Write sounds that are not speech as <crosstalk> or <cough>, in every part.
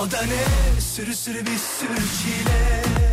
O da ne? Sürü sürü bir sürü çile.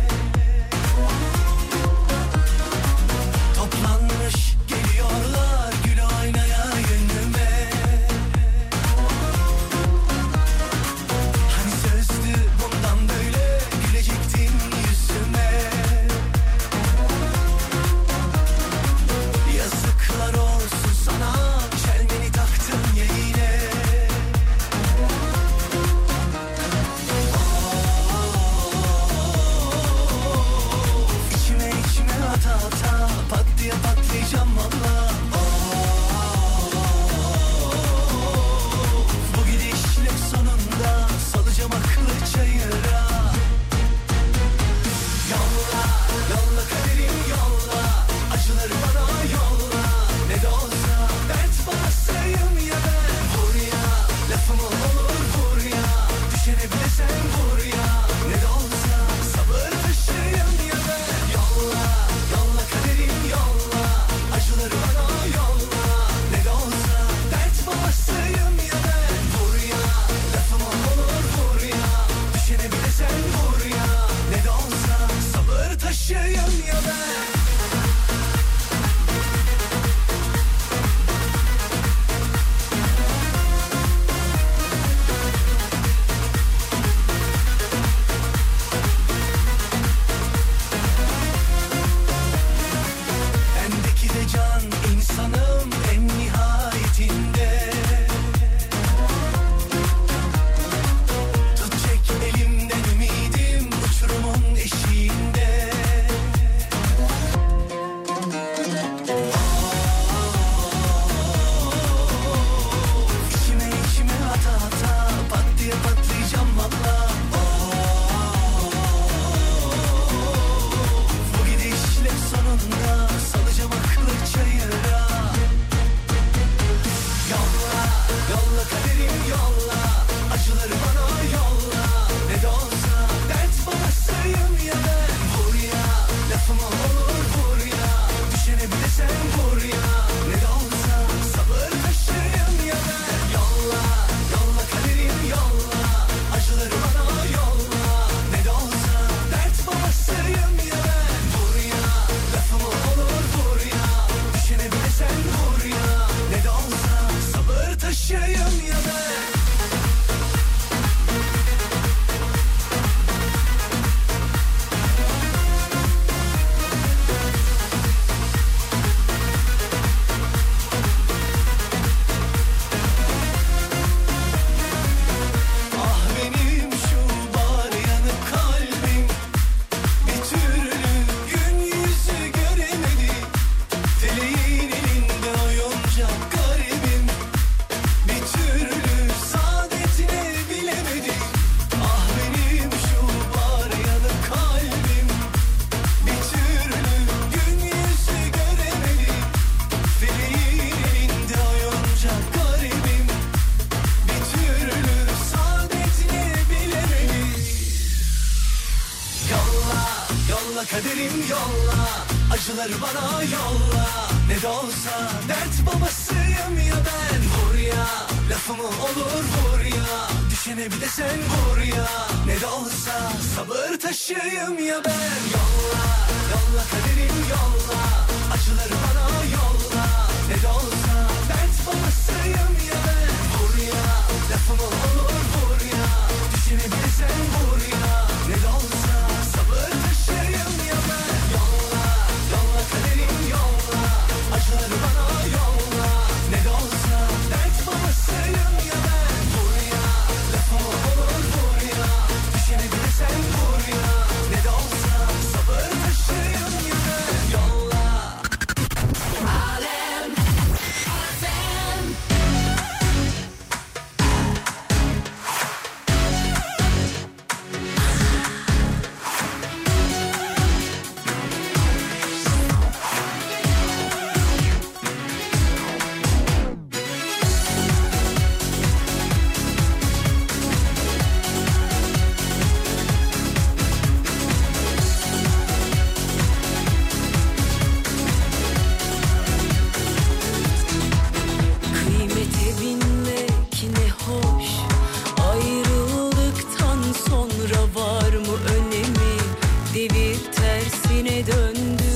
Tersine döndü.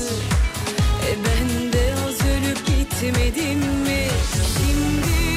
E ben de az ölüp gitmedim mi? Şimdi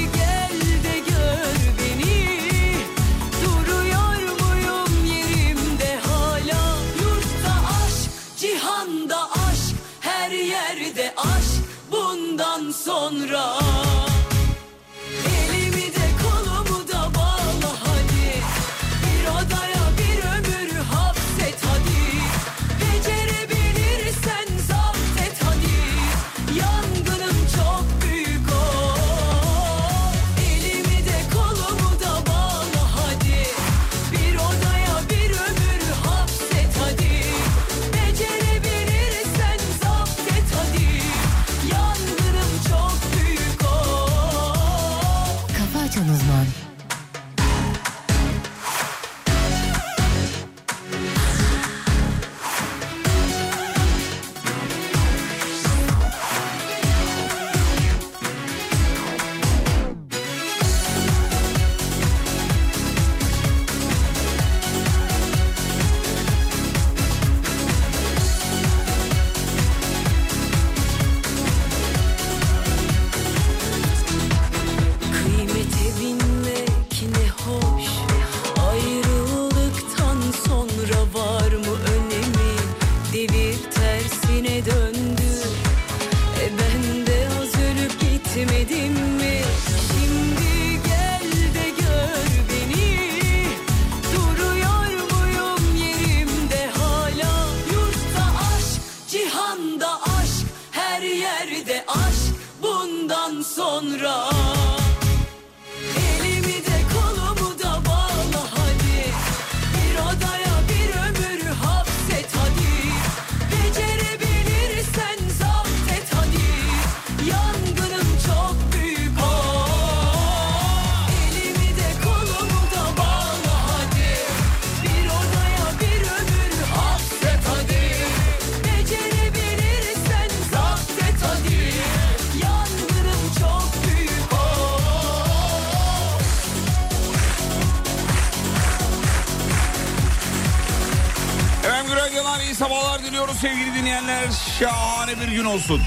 Şahane bir gün olsun.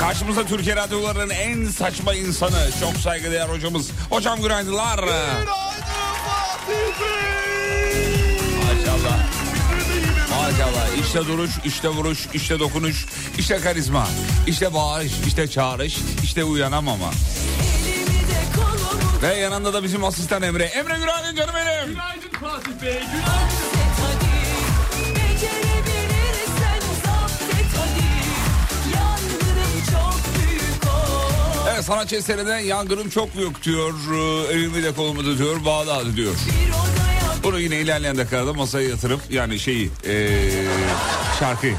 Karşımızda Türkiye radyolarının en saçma insanı, çok saygıdeğer hocamız. Hocam günaydınlar. Maşallah. Maşallah. İşte duruş, işte vuruş, işte dokunuş, işte karizma, işte bağırış, işte çağrış, işte uyanamama. Ve yanında da bizim asistan Emre. Emre günaydın canım benim. Günaydın Fatih Bey. hapset Evet sanatçı eserine yangınım çok büyük diyor. Ee, Elimi de kolumu da diyor. Bağdadı diyor. Bunu yine ilerleyen dakikada masaya yatırıp yani şeyi ee, şarkıyı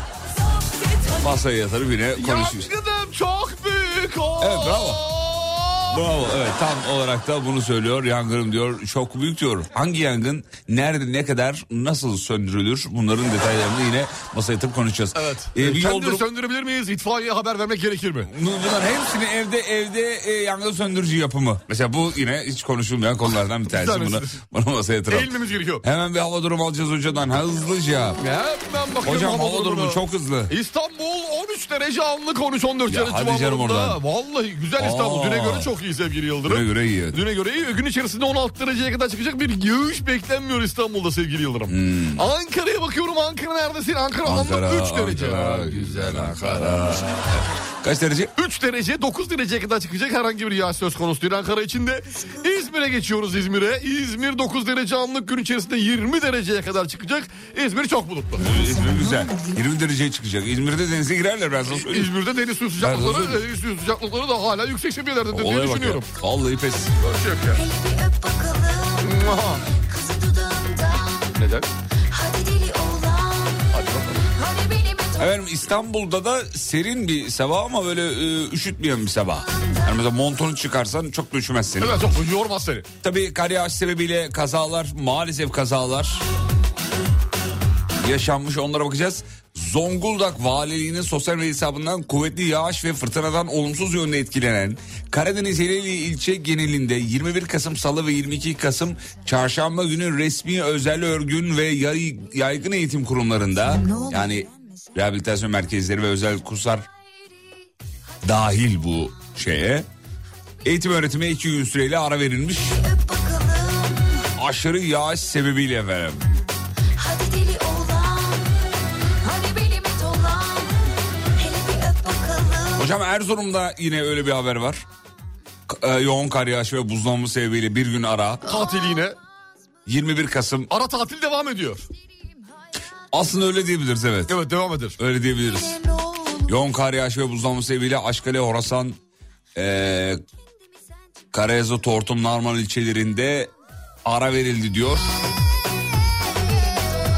masaya yatırıp yine konuşuyoruz. Yangınım çok büyük o. Evet, bravo. Bravo evet tam olarak da bunu söylüyor yangınım diyor çok büyük diyor. Hangi yangın nerede ne kadar nasıl söndürülür bunların detaylarını yine masaya yatıp konuşacağız. Evet. Ee, bir yol durum- söndürebilir miyiz? İtfaiyeye haber vermek gerekir mi? Bunların hepsini evde evde e, yangın söndürücü yapımı. Mesela bu yine hiç konuşulmayan konulardan bir tanesi. Bunu, bunu masaya yatıralım. Eğilmemiz gerekiyor. Hemen bir hava durumu alacağız hocadan hızlıca. Hemen bakıyorum Hocam hava durumuna. durumu çok hızlı. İstanbul 13 derece anlık 13-14 Ya derece hadi canım oradan. Vallahi güzel İstanbul. Aa. Düne göre çok iyi sevgili Yıldırım. Düne göre iyi. Düne göre iyi. Gün içerisinde 16 dereceye kadar çıkacak bir yağış beklenmiyor İstanbul'da sevgili Yıldırım. Ankara'ya bakıyorum. Ankara neredesin? Ankara, Hmm. Ankara, anlık 3 derece. Ankara, güzel Ankara. <laughs> Kaç derece? 3 derece 9 dereceye kadar çıkacak herhangi bir yağış söz konusu değil Ankara içinde. İzmir'e geçiyoruz İzmir'e. İzmir 9 derece anlık gün içerisinde 20 dereceye kadar çıkacak. İzmir çok bulutlu. İzmir güzel. 20 dereceye çıkacak. İzmir'de denize girerler ben sana söyleyeyim. İzmir'de deniz suyu sıcaklıkları, deniz suyu sıcaklıkları da hala yüksek seviyelerdedir diye Olaya bak ya. düşünüyorum. Vallahi pes. Ya. Aha. kızı dudağından Neden? Efendim İstanbul'da da serin bir sabah ama böyle e, üşütmeyen bir sabah. Yani mesela montunu çıkarsan çok da üşümez seni. Evet çok yormaz seni. Tabii kar yağış sebebiyle kazalar maalesef kazalar yaşanmış onlara bakacağız. Zonguldak Valiliği'nin sosyal medya hesabından kuvvetli yağış ve fırtınadan olumsuz yönde etkilenen Karadeniz Ereğli ilçe genelinde 21 Kasım Salı ve 22 Kasım Çarşamba günü resmi özel örgün ve yay- yaygın eğitim kurumlarında yani rehabilitasyon merkezleri ve özel kurslar dahil bu şeye eğitim öğretime iki gün süreyle ara verilmiş aşırı yağış sebebiyle efendim. Hocam Erzurum'da yine öyle bir haber var. K- e, yoğun kar yağışı ve buzlanma sebebiyle bir gün ara. Tatil yine. 21 Kasım. Ara tatil devam ediyor. Aslında öyle diyebiliriz evet. Evet devam eder. Öyle diyebiliriz. Yoğun kar yağışı ve buzlanma sebebiyle Aşkale, Horasan, e, Karayaza, Tortum, Narman ilçelerinde ara verildi diyor.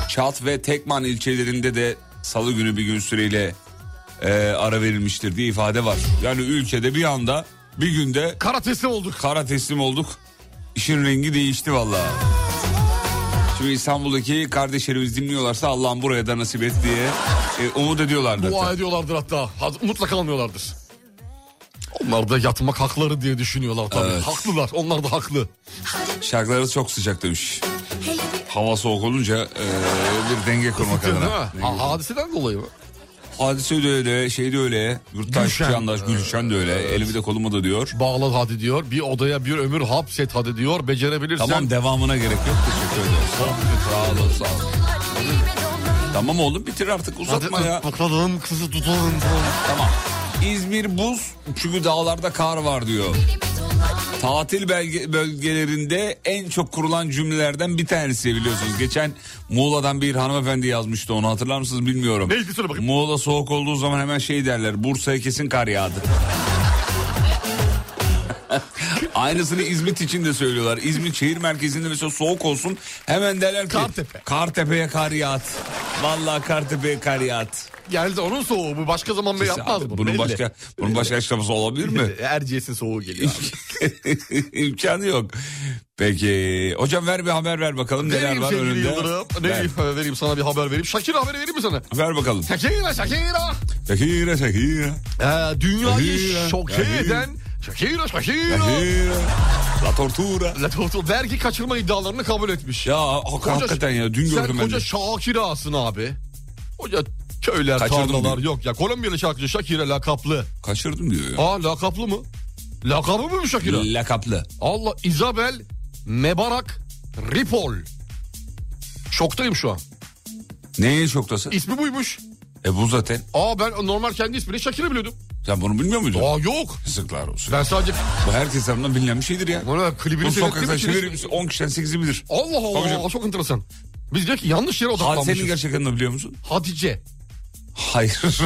Çat ve Tekman ilçelerinde de salı günü bir gün süreyle e, ara verilmiştir diye ifade var. Yani ülkede bir anda bir günde Kara teslim olduk. kara teslim olduk. İşin rengi değişti vallahi. Şimdi İstanbul'daki kardeşlerimiz dinliyorlarsa Allah'ım buraya da nasip et diye e, umut ediyorlardır. Dua ediyorlardır hatta. Umutla kalmıyorlardır. Onlar da yatmak hakları diye düşünüyorlar tabii. Evet. Haklılar. Onlar da haklı. Şarkıları çok sıcak demiş. Hava soğuk olunca e, bir denge kurmak adına. Ha, hadiseden dolayı mı? Hadise de öyle, şey de öyle. Yurttaş, Gülşen. yandaş, Gülşen de öyle. Elimi de kolumu da diyor. Bağla hadi diyor. Bir odaya bir ömür hapset hadi diyor. Becerebilirsen. Tamam devamına gerek yok. Teşekkür ederim. Sağ olun, sağ olun. Tamam oğlum bitir artık uzatma Hadi ya. bakalım kızı tutalım. Tamam. İzmir buz çünkü dağlarda kar var diyor. Tatil belge, bölgelerinde en çok kurulan cümlelerden bir tanesi biliyorsunuz. Geçen Muğla'dan bir hanımefendi yazmıştı onu hatırlar mısınız bilmiyorum. Neydi söyle bakayım. Muğla soğuk olduğu zaman hemen şey derler Bursa'ya kesin kar yağdı. <laughs> Aynısını İzmit için de söylüyorlar. İzmit şehir merkezinde mesela soğuk olsun hemen derler ki Kartepe. Kartepe'ye kar yağdı. Vallahi Kartepe'ye kar yağdı. Geldi onun soğuğu. Bu başka zaman bile yapmaz Abi, bunu. bunun belli. başka bunun başka açıklaması olabilir mi? <laughs> Erciyes'in soğuğu geliyor abi. <laughs> İmkanı yok. Peki hocam ver bir haber ver bakalım neler Vereyim var sevgili önünde. Yıldırım. Ne Ver, vereyim, vereyim sana bir haber vereyim. Shakira haberi vereyim mi sana? ver bakalım. Shakira, Shakira. Shakira Shakira. Ee, dünyayı Shakira, şoke eden Shakira, Shakira. La Tortura. La Toto vergi kaçırma iddialarını kabul etmiş. Ya hak- hakikaten ya dün Sen gördüm ben koca de. Shakira'sın abi. Koca köyler, Kaçırdım tarlalar diyor. yok ya. Kolombiyalı şarkıcı Shakira lakaplı. Kaçırdım diyor ya. Aa lakaplı mı? Lakabı mı Shakira? Lakaplı. Allah Isabel Mebarak Ripoll. Şoktayım şu an. Neyin şoktası? İsmi buymuş. E bu zaten. Aa ben normal kendi ismini Shakira biliyordum. Sen bunu bilmiyor muydun? Aa yok. Yazıklar olsun. Ben sadece Bu herkes tarafından bilinen bir şeydir ya. bana klibini Bu sokakta misin? 10 kişiden 8'i bilir. Allah Allah, Tabii canım. çok enteresan. Biz diyor ki yanlış yere odaklanmışız. Hadisenin gerçek adını biliyor musun? Hatice. Hayır. <laughs>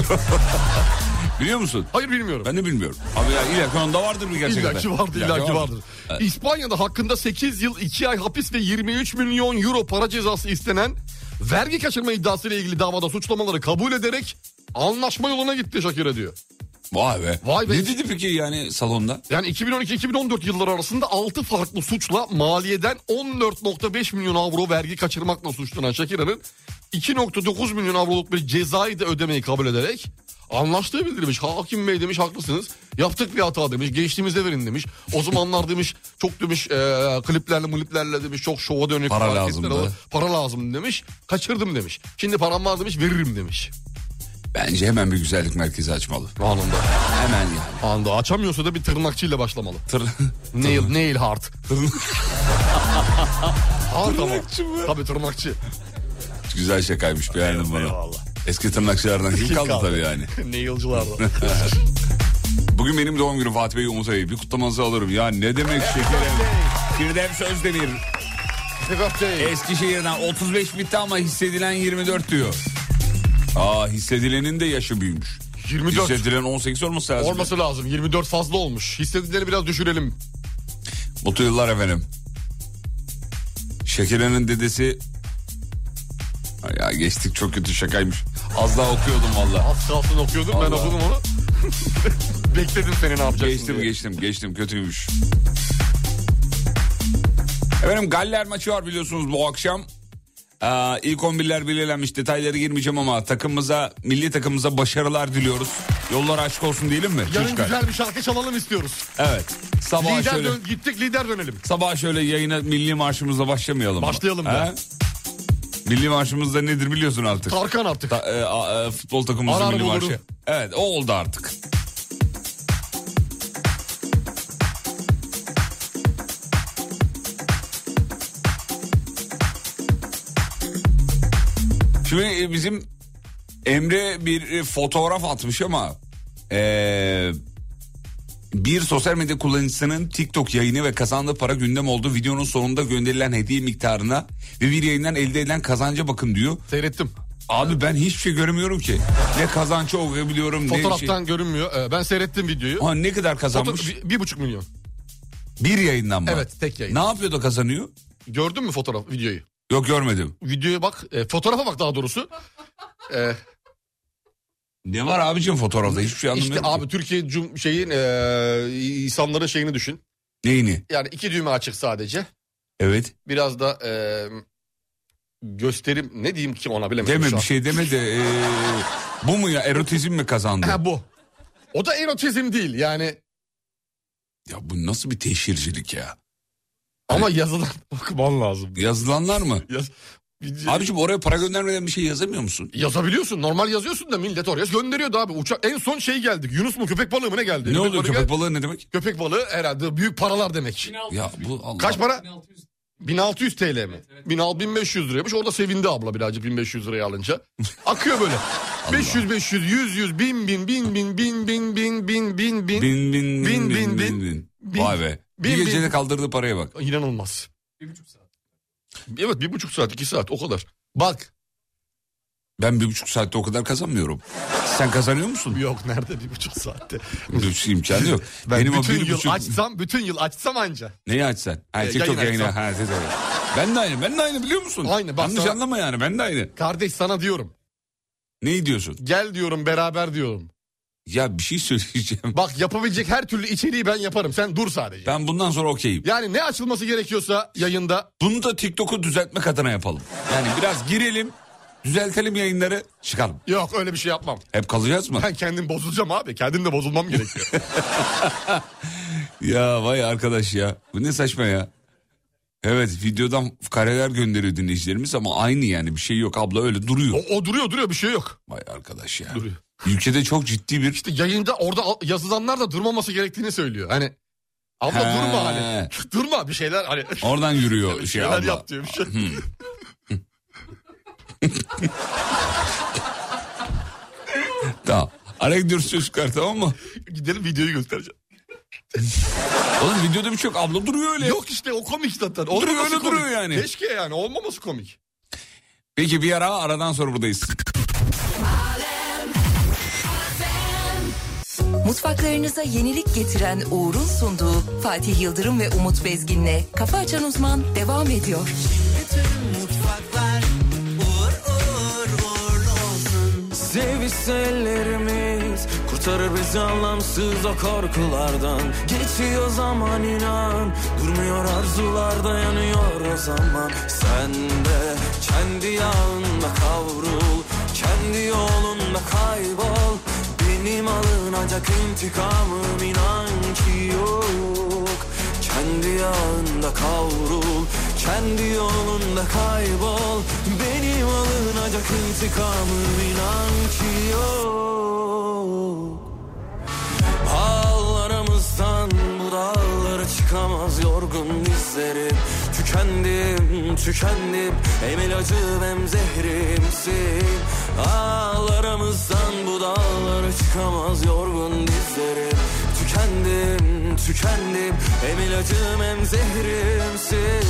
biliyor musun? Hayır bilmiyorum. Ben de bilmiyorum. Abi ya illaki onda vardır bir gerçek İlla ki adı. vardır, İlla illa ki vardır. İspanya'da hakkında 8 yıl 2 ay hapis ve 23 milyon euro para cezası istenen vergi kaçırma iddiasıyla ilgili davada suçlamaları kabul ederek anlaşma yoluna gitti Shakira diyor. Vay be. Vay be. Ne dedi peki yani salonda? Yani 2012-2014 yılları arasında 6 farklı suçla maliyeden 14.5 milyon avro vergi kaçırmakla suçlanan Shakira'nın 2.9 milyon avroluk bir cezayı da ödemeyi kabul ederek anlaştığı bildirilmiş. Hakim bey demiş haklısınız. Yaptık bir hata demiş. Geçtiğimizde verin demiş. O zamanlar demiş çok demiş e, kliplerle muliplerle demiş çok şova dönük. Para lazımdı. Para lazım demiş. Kaçırdım demiş. Şimdi param var demiş veririm demiş. Bence hemen bir güzellik merkezi açmalı. Anında. Hemen yani. Anında açamıyorsa da bir tırnakçıyla başlamalı. Tır... Nail, nail hard. Hard ama. Tırnakçı mı? Tabii tırnakçı. Güzel şakaymış beğendim bunu. Eski tırnakçılardan kim kaldı tabii yani. <laughs> Nailcılardan. <laughs> Bugün benim doğum günüm Fatih Bey Umut Bey. Bir kutlamanızı alırım. Ya ne demek şekerim. Firdevs Özdemir. Eskişehir'den 35 bitti ama hissedilen 24 diyor. Aa hissedilenin de yaşı büyümüş. 24 Hissedilen 18 olması lazım. olması lazım. 24 fazla olmuş. Hissedileni biraz düşürelim. Mutlu yıllar efendim. Şekerenin dedesi... Ay Ya geçtik çok kötü şakaymış. Az daha okuyordum valla. Az kalsın okuyordum ben Allah. okudum onu. <laughs> Bekledim seni ne yapacaksın Geçtim diye. geçtim geçtim kötüymüş. Efendim Galler maçı var biliyorsunuz bu akşam. Aa, ilk 11'ler belirlenmiş detayları girmeyeceğim ama takımımıza milli takımımıza başarılar diliyoruz. Yollar açık olsun diyelim mi? Yarın çocuklar? güzel bir şarkı çalalım istiyoruz. Evet. Sabah lider şöyle dön, gittik lider dönelim. sabah şöyle yayına milli marşımızla başlamayalım mı? Başlayalım He? da. Milli marşımız da nedir biliyorsun artık. Tarkan artık. Ta- e, a- e, futbol takımımızın Arar milli bulurum. marşı. Evet o oldu artık. Şimdi e, bizim Emre bir e, fotoğraf atmış ama e, bir sosyal medya kullanıcısının TikTok yayını ve kazandığı para gündem oldu. Videonun sonunda gönderilen hediye miktarına ve bir yayından elde edilen kazanca bakın diyor. Seyrettim. Abi ben hiçbir şey göremiyorum ki. Ne kazancı okuyabiliyorum ne Fotoğraftan şey. görünmüyor. Ee, ben seyrettim videoyu. Ha, ne kadar Foto- kazanmış? bir, bir buçuk milyon. Bir yayından mı? Evet, tek yayın. Ne yapıyor da kazanıyor? Gördün mü fotoğraf videoyu? Yok görmedim. Videoya bak. e, fotoğrafa bak daha doğrusu. E, Ne var abicim fotoğrafta hiçbir şey anlamıyorum. işte ki. abi Türkiye cum şeyin e, insanların şeyini düşün. Neyini? Yani iki düğme açık sadece. Evet. Biraz da e, gösterim ne diyeyim ki ona bilemedim Deme şu bir şey deme de. ee, bu mu ya erotizm mi kazandı? Ha bu. O da erotizm değil yani. ya bu nasıl bir teşhircilik ya? Ama yazılan okuman lazım. Yazılanlar mı? Yaz, Abicim oraya para göndermeden bir şey yazamıyor musun? Yazabiliyorsun normal yazıyorsun da millet oraya gönderiyordu abi. Uçak en son şey geldik Yunus mu köpek balığı mı ne geldi? Ne oluyor balığı köpek gel- balığı ne demek? Köpek balığı herhalde büyük paralar demek. Ya bu Allah. Kaç para? 1600 TL mi? 1600 1500 liraymış. Orada sevindi abla birazcık 1500 liraya alınca. Akıyor böyle. 500 500 100 100 bin bin bin bin bin bin bin bin bin bin. Bin bin bin bin Bin, bin, bin bin. bin. Bin. Vay be. Bir bin. gecede kaldırdığı paraya bak. İnanılmaz. Bir buçuk saat. Evet bir buçuk saat iki saat o kadar. Bak. Ben bir buçuk saatte o kadar kazanmıyorum. Sen kazanıyor musun? Yok nerede bir buçuk saatte. <laughs> Bir buçuk imkanı yok. Ben Benim o bütün bir yıl buçuk... açsam bütün yıl açsam anca. Neyi açsan? Ha, E, TikTok yayın yayını. açsam. Ha. Ben de aynı. Ben de aynı biliyor musun? Aynı, bak Yanlış sana- anlama yani. Ben de aynı. Kardeş sana diyorum. Neyi diyorsun? Gel diyorum beraber diyorum. Ya bir şey söyleyeceğim. Bak yapabilecek her türlü içeriği ben yaparım. Sen dur sadece. Ben bundan sonra okeyim. Yani ne açılması gerekiyorsa yayında Bunu da TikTok'u düzeltmek adına yapalım. Yani biraz girelim, düzeltelim yayınları, çıkalım. yok öyle bir şey yapmam. Hep kalacağız mı? Ben kendim bozulacağım abi. Kendim de bozulmam gerekiyor. <laughs> Ya vay arkadaş ya. Bu ne saçma ya. Evet videodan kareler gönderiyor dinleyicilerimiz ama aynı yani bir şey yok abla öyle duruyor. o, o duruyor duruyor bir şey yok. Vay arkadaş ya. Duruyor. Ülkede çok ciddi bir İşte yayında orada yazılanlar da durmaması gerektiğini söylüyor. Hani abla He. durma hani. <laughs> Durma bir şeyler hani. oradan yürüyor <laughs> şey abla. yap diyor bir şey. <laughs> Tamam. Araya gidiyoruz çocuklar tamam mı? Gidelim videoyu göstereceğim. Oğlum videoda birçok abla duruyor öyle. Yok işte o komik zaten. Duruyor, Olmaması öyle komik. duruyor yani. Keşke yani olmaması komik. Peki bir ara aradan sonra buradayız. Mutfaklarınıza yenilik getiren Uğur'un sunduğu Fatih Yıldırım ve Umut Bezgin'le Kafa Açan Uzman devam ediyor. Sevişse ellerimiz Kurtarır bizi anlamsız o korkulardan. Geçiyor zaman inan Durmuyor arzular dayanıyor o zaman. Sen de kendi yağında kavrul Kendi yolunda kaybol Benim alınacak intikamım inan ki yok. Kendi yağında kavrul Kendi yolunda kaybol. Benim alınacak intikamım inan ki yok. Ağlarımızdan bu dağlara çıkamaz yorgun dizlerim. Tükendim, tükendim. Hem ilacım hem zehrimsin. Ağlarımızdan bu dağlara çıkamaz yorgun dizlerim. Tükendim, tükendim. Hem ilacım hem zehrimsin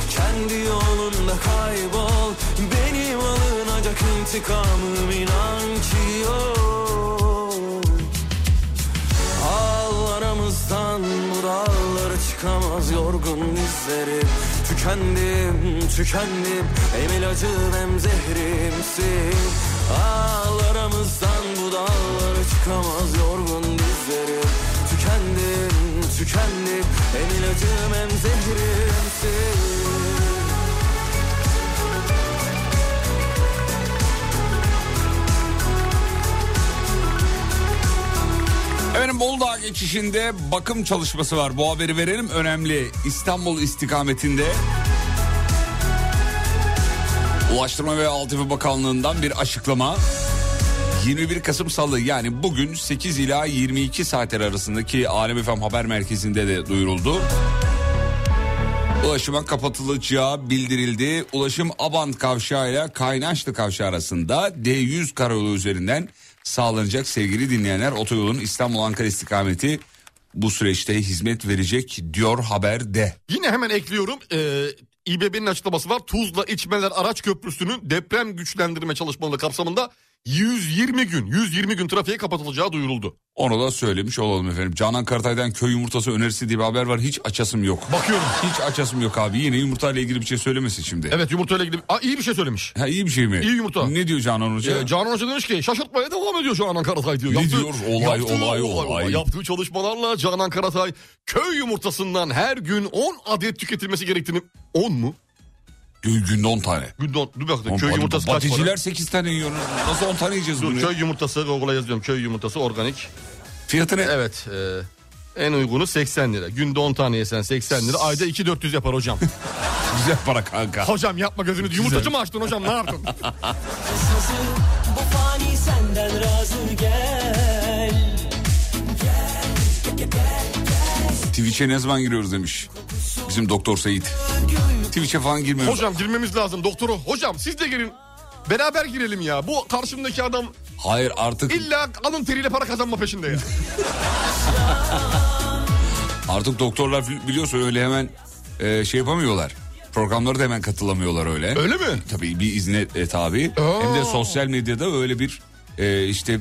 Kendi yolunda kaybol. Benim alınacak intikamım inan ki yok. Ağlarımızdan bu dağlara çıkamaz yorgun dizlerim Tükendim, tükendim. Hem ilacım hem zehrimsin. Ağlarımızdan bu dağlara çıkamaz yorgun dizlerim Tükendim, tükendim. Hem ilacım hem zehrimsin Efendim Boldağ geçişinde bakım çalışması var. Bu haberi verelim. Önemli. İstanbul istikametinde Ulaştırma ve Altyapı Bakanlığı'ndan bir açıklama. 21 Kasım Salı yani bugün 8 ila 22 saatler arasındaki Alem Efem Haber Merkezi'nde de duyuruldu. Ulaşıma kapatılacağı bildirildi. Ulaşım Abant kavşağı ile Kaynaşlı kavşağı arasında D100 karayolu üzerinden sağlanacak sevgili dinleyenler. Otoyolun İstanbul-Ankara istikameti bu süreçte hizmet verecek diyor haberde. Yine hemen ekliyorum. Ee, İBB'nin açıklaması var. Tuzla İçmeler Araç Köprüsü'nün deprem güçlendirme çalışmaları kapsamında 120 gün 120 gün trafiğe kapatılacağı duyuruldu. Onu da söylemiş olalım efendim. Canan Karatay'dan köy yumurtası önerisi diye bir haber var. Hiç açasım yok. Bakıyorum. Hiç açasım yok abi. Yine yumurtayla ilgili bir şey söylemesin şimdi. Evet yumurtayla ilgili Aa, iyi bir şey söylemiş. Ha, iyi bir şey mi? İyi yumurta. Ne diyor Canan Hoca? Ee, Canan Hoca demiş ki şaşırtmaya devam ediyor Canan Karatay diyor. Ne diyor? Olay, olay, olay. Yaptığı çalışmalarla Canan Karatay köy yumurtasından her gün 10 adet tüketilmesi gerektiğini... 10 mu? Gün- Günde 10 tane. Günde 10. Dur Oğlum, köy yumurtası kaç Baticiler para? 8 tane yiyor. Nasıl 10 tane yiyeceğiz bunu? köy yumurtası Google'a yazıyorum köy yumurtası organik. Fiyatı ne? Evet e, en uygunu 80 lira. Günde 10 tane yesen 80 lira. Ayda 2-400 yapar hocam. <laughs> Güzel para kanka. hocam yapma gözünü. Yumurtacı mı açtın hocam ne yaptın? <laughs> Bu fani senden razı gel Twitch'e ne zaman giriyoruz demiş. Bizim Doktor Seyit. Twitch'e falan girmiyoruz. hocam girmemiz lazım doktoru. Hocam siz de girin. Beraber girelim ya. Bu karşımdaki adam Hayır artık illa alın teriyle para kazanma peşinde ya. <laughs> artık doktorlar bili- biliyorsun öyle hemen e, şey yapamıyorlar. Programlara da hemen katılamıyorlar öyle. Öyle mi? Tabii bir izne e, tabi. Aa. Hem de sosyal medyada öyle bir e, işte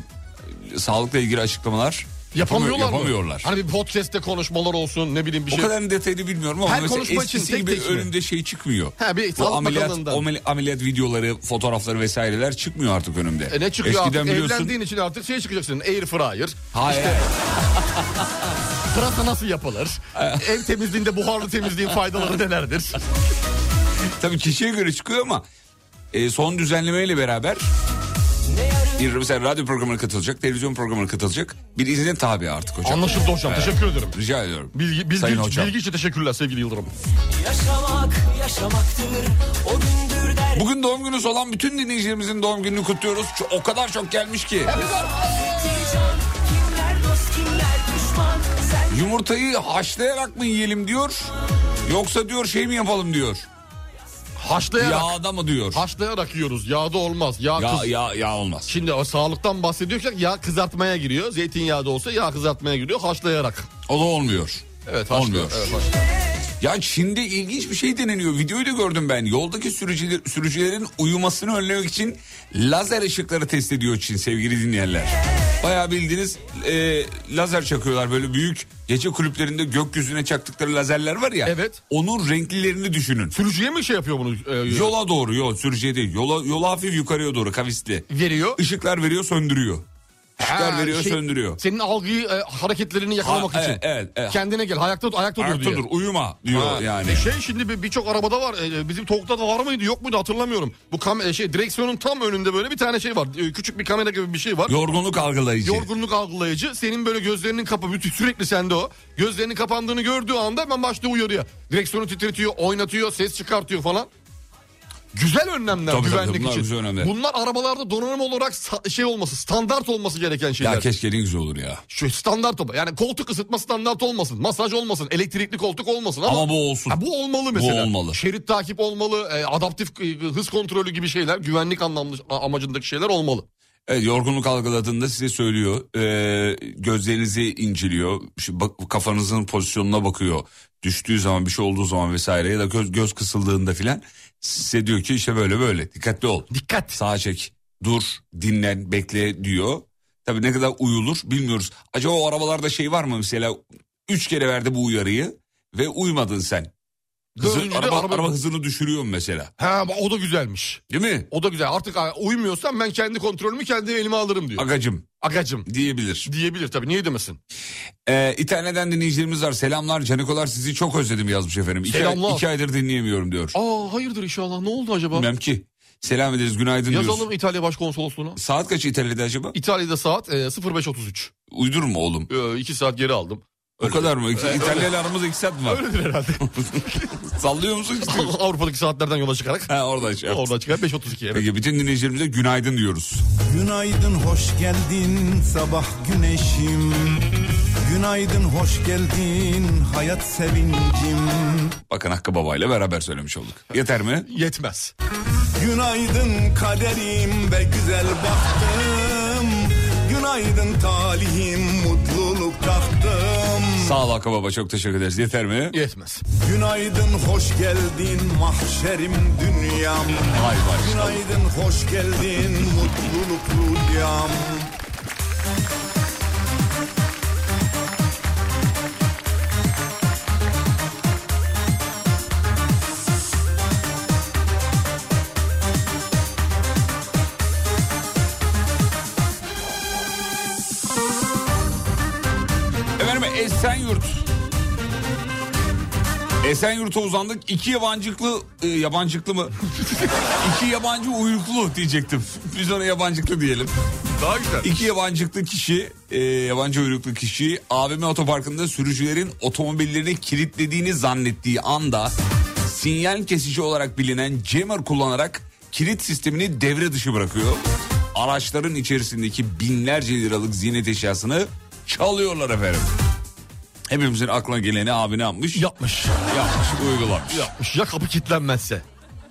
sağlıkla ilgili açıklamalar Yapamıyorlar mı? yapamıyorlar. Hani bir podcast'te konuşmalar olsun ne bileyim bir O şey. kadar detaylı bilmiyorum ama Her mesela konuşma için eskisi tek gibi tek mi? önünde şey çıkmıyor. Ha, bir Bu ameliyat, Bakanlığı'ndan. amel- ameliyat videoları, fotoğrafları vesaireler çıkmıyor artık önümde. E ne çıkıyor Eskiden artık biliyorsun. evlendiğin için artık şey çıkacaksın air fryer. Hayır. <laughs> Pırasa nasıl yapılır? <laughs> Ev temizliğinde buharlı temizliğin faydaları nelerdir? Tabii kişiye göre çıkıyor ama e, son düzenlemeyle beraber bir mesela radyo programına katılacak, televizyon programına katılacak bir izne tabi artık hocam. Anlaşıldı hocam teşekkür ederim. Rica ediyorum. Bilgi, bilgi, Sayın hocam. bilgi için teşekkürler sevgili Yıldırım. Yaşamak yaşamaktır O gündür der Bugün doğum günü olan bütün dinleyicilerimizin doğum gününü kutluyoruz. Şu- O kadar çok gelmiş ki. Yumurtayı haşlayarak mı yiyelim diyor. Yoksa diyor şey mi yapalım diyor. Haşlayarak. Yağda mı diyor. Haşlayarak yiyoruz. Yağda olmaz. Yağ, Ya, kız... ya, ya olmaz. Şimdi o sağlıktan bahsediyorsak yağ kızartmaya giriyor. Zeytinyağı da olsa yağ kızartmaya giriyor. Haşlayarak. O da olmuyor. Evet haşlıyor. Olmuyor. Evet, haşlıyor. Ya Çin'de ilginç bir şey deneniyor. Videoyu da gördüm ben. Yoldaki sürücüler, sürücülerin uyumasını önlemek için lazer ışıkları test ediyor Çin sevgili dinleyenler. Bayağı bildiğiniz e, lazer çakıyorlar böyle büyük gece kulüplerinde gökyüzüne çaktıkları lazerler var ya. Evet. Onun renklilerini düşünün. Sürücüye mi şey yapıyor bunu? e, Yola doğru yol sürücüye değil. Yola, yola hafif yukarıya doğru kavisli. veriyor. Işıklar veriyor söndürüyor. Ha, veriyor şey, söndürüyor. Senin algıyı e, hareketlerini yakalamak Ha, için. evet, evet, evet. Kendine gel. Ayakta ayakta dur Ayakta diye. dur uyuma diyor Ha, yani. Şey şimdi bir- birçok arabada var. E, Bizim Tok'ta da var mıydı yok muydu hatırlamıyorum. Bu kam e, şey direksiyonun tam önünde böyle bir tane şey var. E, Küçük bir kamera gibi bir şey var. Yorgunluk algılayıcı. Yorgunluk algılayıcı. Senin böyle gözlerinin kapı sürekli sende o. Gözlerinin kapandığını gördüğü anda hemen başlıyor uyarıya. Direksiyonu titretiyor, oynatıyor, ses çıkartıyor falan. Güzel önlemler Tabii, tabii, güvenlik bunlar için. güzel önlemler. Bunlar arabalarda donanım olarak sa- şey olması, standart olması gereken şeyler. Ya keşke ne güzel olur ya. Şu standart olma. Yani koltuk ısıtma standart olmasın. Masaj olmasın. Elektrikli koltuk olmasın ama, Ama bu olsun. Ha, bu olmalı mesela. olmalı. Şerit takip olmalı. e, adaptif e, hız kontrolü gibi şeyler. Güvenlik anlamlı amacındaki şeyler olmalı. Evet, yorgunluk algıladığında size söylüyor. Ee, gözlerinizi inceliyor. Şu bak- kafanızın pozisyonuna bakıyor. Düştüğü zaman bir şey olduğu zaman vesaire ya da göz, göz kısıldığında filan size diyor ki işte böyle böyle dikkatli ol. Dikkat. Sağa çek, dur, dinlen, bekle diyor. Tabii ne kadar uyulur bilmiyoruz. Acaba o arabalarda şey var mı mesela üç kere verdi bu uyarıyı ve uymadın sen. Hızı, araba, araba- araba hızını düşürüyor mu mesela? Ha o da güzelmiş. Değil mi? O da güzel. Artık uymuyorsam ben kendi kontrolümü kendi elime alırım diyor. Agacım Agacım diyebilir. diyebilir tabii. Niye demesin? Ee, İtalya'dan dinleyicilerimiz var. Selamlar Canikolar sizi çok özledim yazmış efendim. İki, Selamlar. iki aydır dinleyemiyorum diyor. Aa hayırdır inşallah. Ne oldu acaba? Bilmem ki. Selam ederiz günaydın diyoruz. Yazalım İtalya Başkonsolosluğuna. Saat kaç İtalya'da acaba? İtalya'da saat e, 05.33. Uydurma oğlum. 2 saat geri aldım. O kadar mı? İki, İtalya ile aramızda iki saat mi var? Öyledir herhalde. <laughs> Sallıyor musun? Avrupa'daki saatlerden yola çıkarak. ha oradan şey. Oradan çıkar 5.32 evet. Peki bütün dinleyicilerimize günaydın diyoruz. Günaydın hoş geldin sabah güneşim Günaydın hoş geldin hayat sevincim Bakın Hakkı Baba ile beraber söylemiş olduk. Yeter mi? Yetmez. Günaydın kaderim ve güzel bahtım Günaydın talihim mutluluk tahtım Sağ ol Hakkı Baba çok teşekkür ederiz. Yeter mi? Yetmez. Günaydın hoş geldin mahşerim dünyam Vay vay. Günaydın hoş geldin mutluluk rüyam Esenyurt. Esenyurt'a uzandık. İki yabancıklı, e, yabancıklı mı? <laughs> İki yabancı uyruklu diyecektim. Biz ona yabancıklı diyelim. Daha güzel. İki yabancıklı kişi, e, yabancı uyruklu kişi AVM otoparkında sürücülerin otomobillerini kilitlediğini zannettiği anda sinyal kesici olarak bilinen jammer kullanarak kilit sistemini devre dışı bırakıyor. Araçların içerisindeki binlerce liralık ziynet eşyasını çalıyorlar efendim. Hepimizin aklına geleni abi ne yapmış? Yapmış. Yapmış, uygulamış. Yapmış. Ya kapı kilitlenmezse.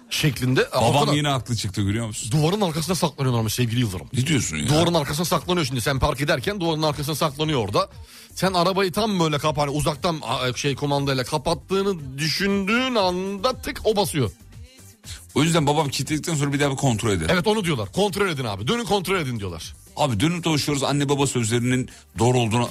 Şeklinde. Babam Arkada- yine haklı çıktı görüyor musun? Duvarın arkasına saklanıyorlarmış sevgili Yıldırım. Ne diyorsun ya? Duvarın arkasına saklanıyor şimdi. Sen park ederken duvarın arkasına saklanıyor orada. Sen arabayı tam böyle kap hani uzaktan şey kumandayla kapattığını düşündüğün anda tık o basıyor. O yüzden babam kilitledikten sonra bir daha bir kontrol eder. Evet onu diyorlar. Kontrol edin abi. Dönün kontrol edin diyorlar. Abi dönüp dolaşıyoruz anne baba sözlerinin doğru olduğunu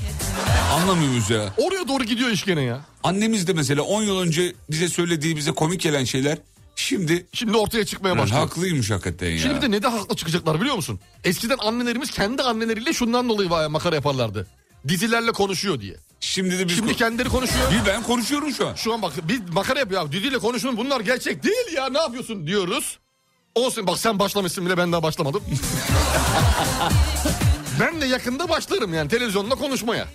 anlamıyor muyuz ya? Oraya doğru gidiyor iş gene ya. Annemiz de mesela 10 yıl önce bize söylediği bize komik gelen şeyler şimdi Şimdi ortaya çıkmaya yani başlıyor. haklıymış hakikaten ya. Şimdi bir de ne de haklı çıkacaklar biliyor musun? Eskiden annelerimiz kendi anneleriyle şundan dolayı makara yaparlardı. Dizilerle konuşuyor diye. Şimdi de biz Şimdi kendileri konuşuyor. Bir ben konuşuyorum şu an. Şu an bak biz makara yapıyor abi. Diziyle konuşun bunlar gerçek değil ya ne yapıyorsun diyoruz. Olsun bak sen başlamışsın bile ben daha başlamadım. <laughs> ben de yakında başlarım yani televizyonda konuşmaya.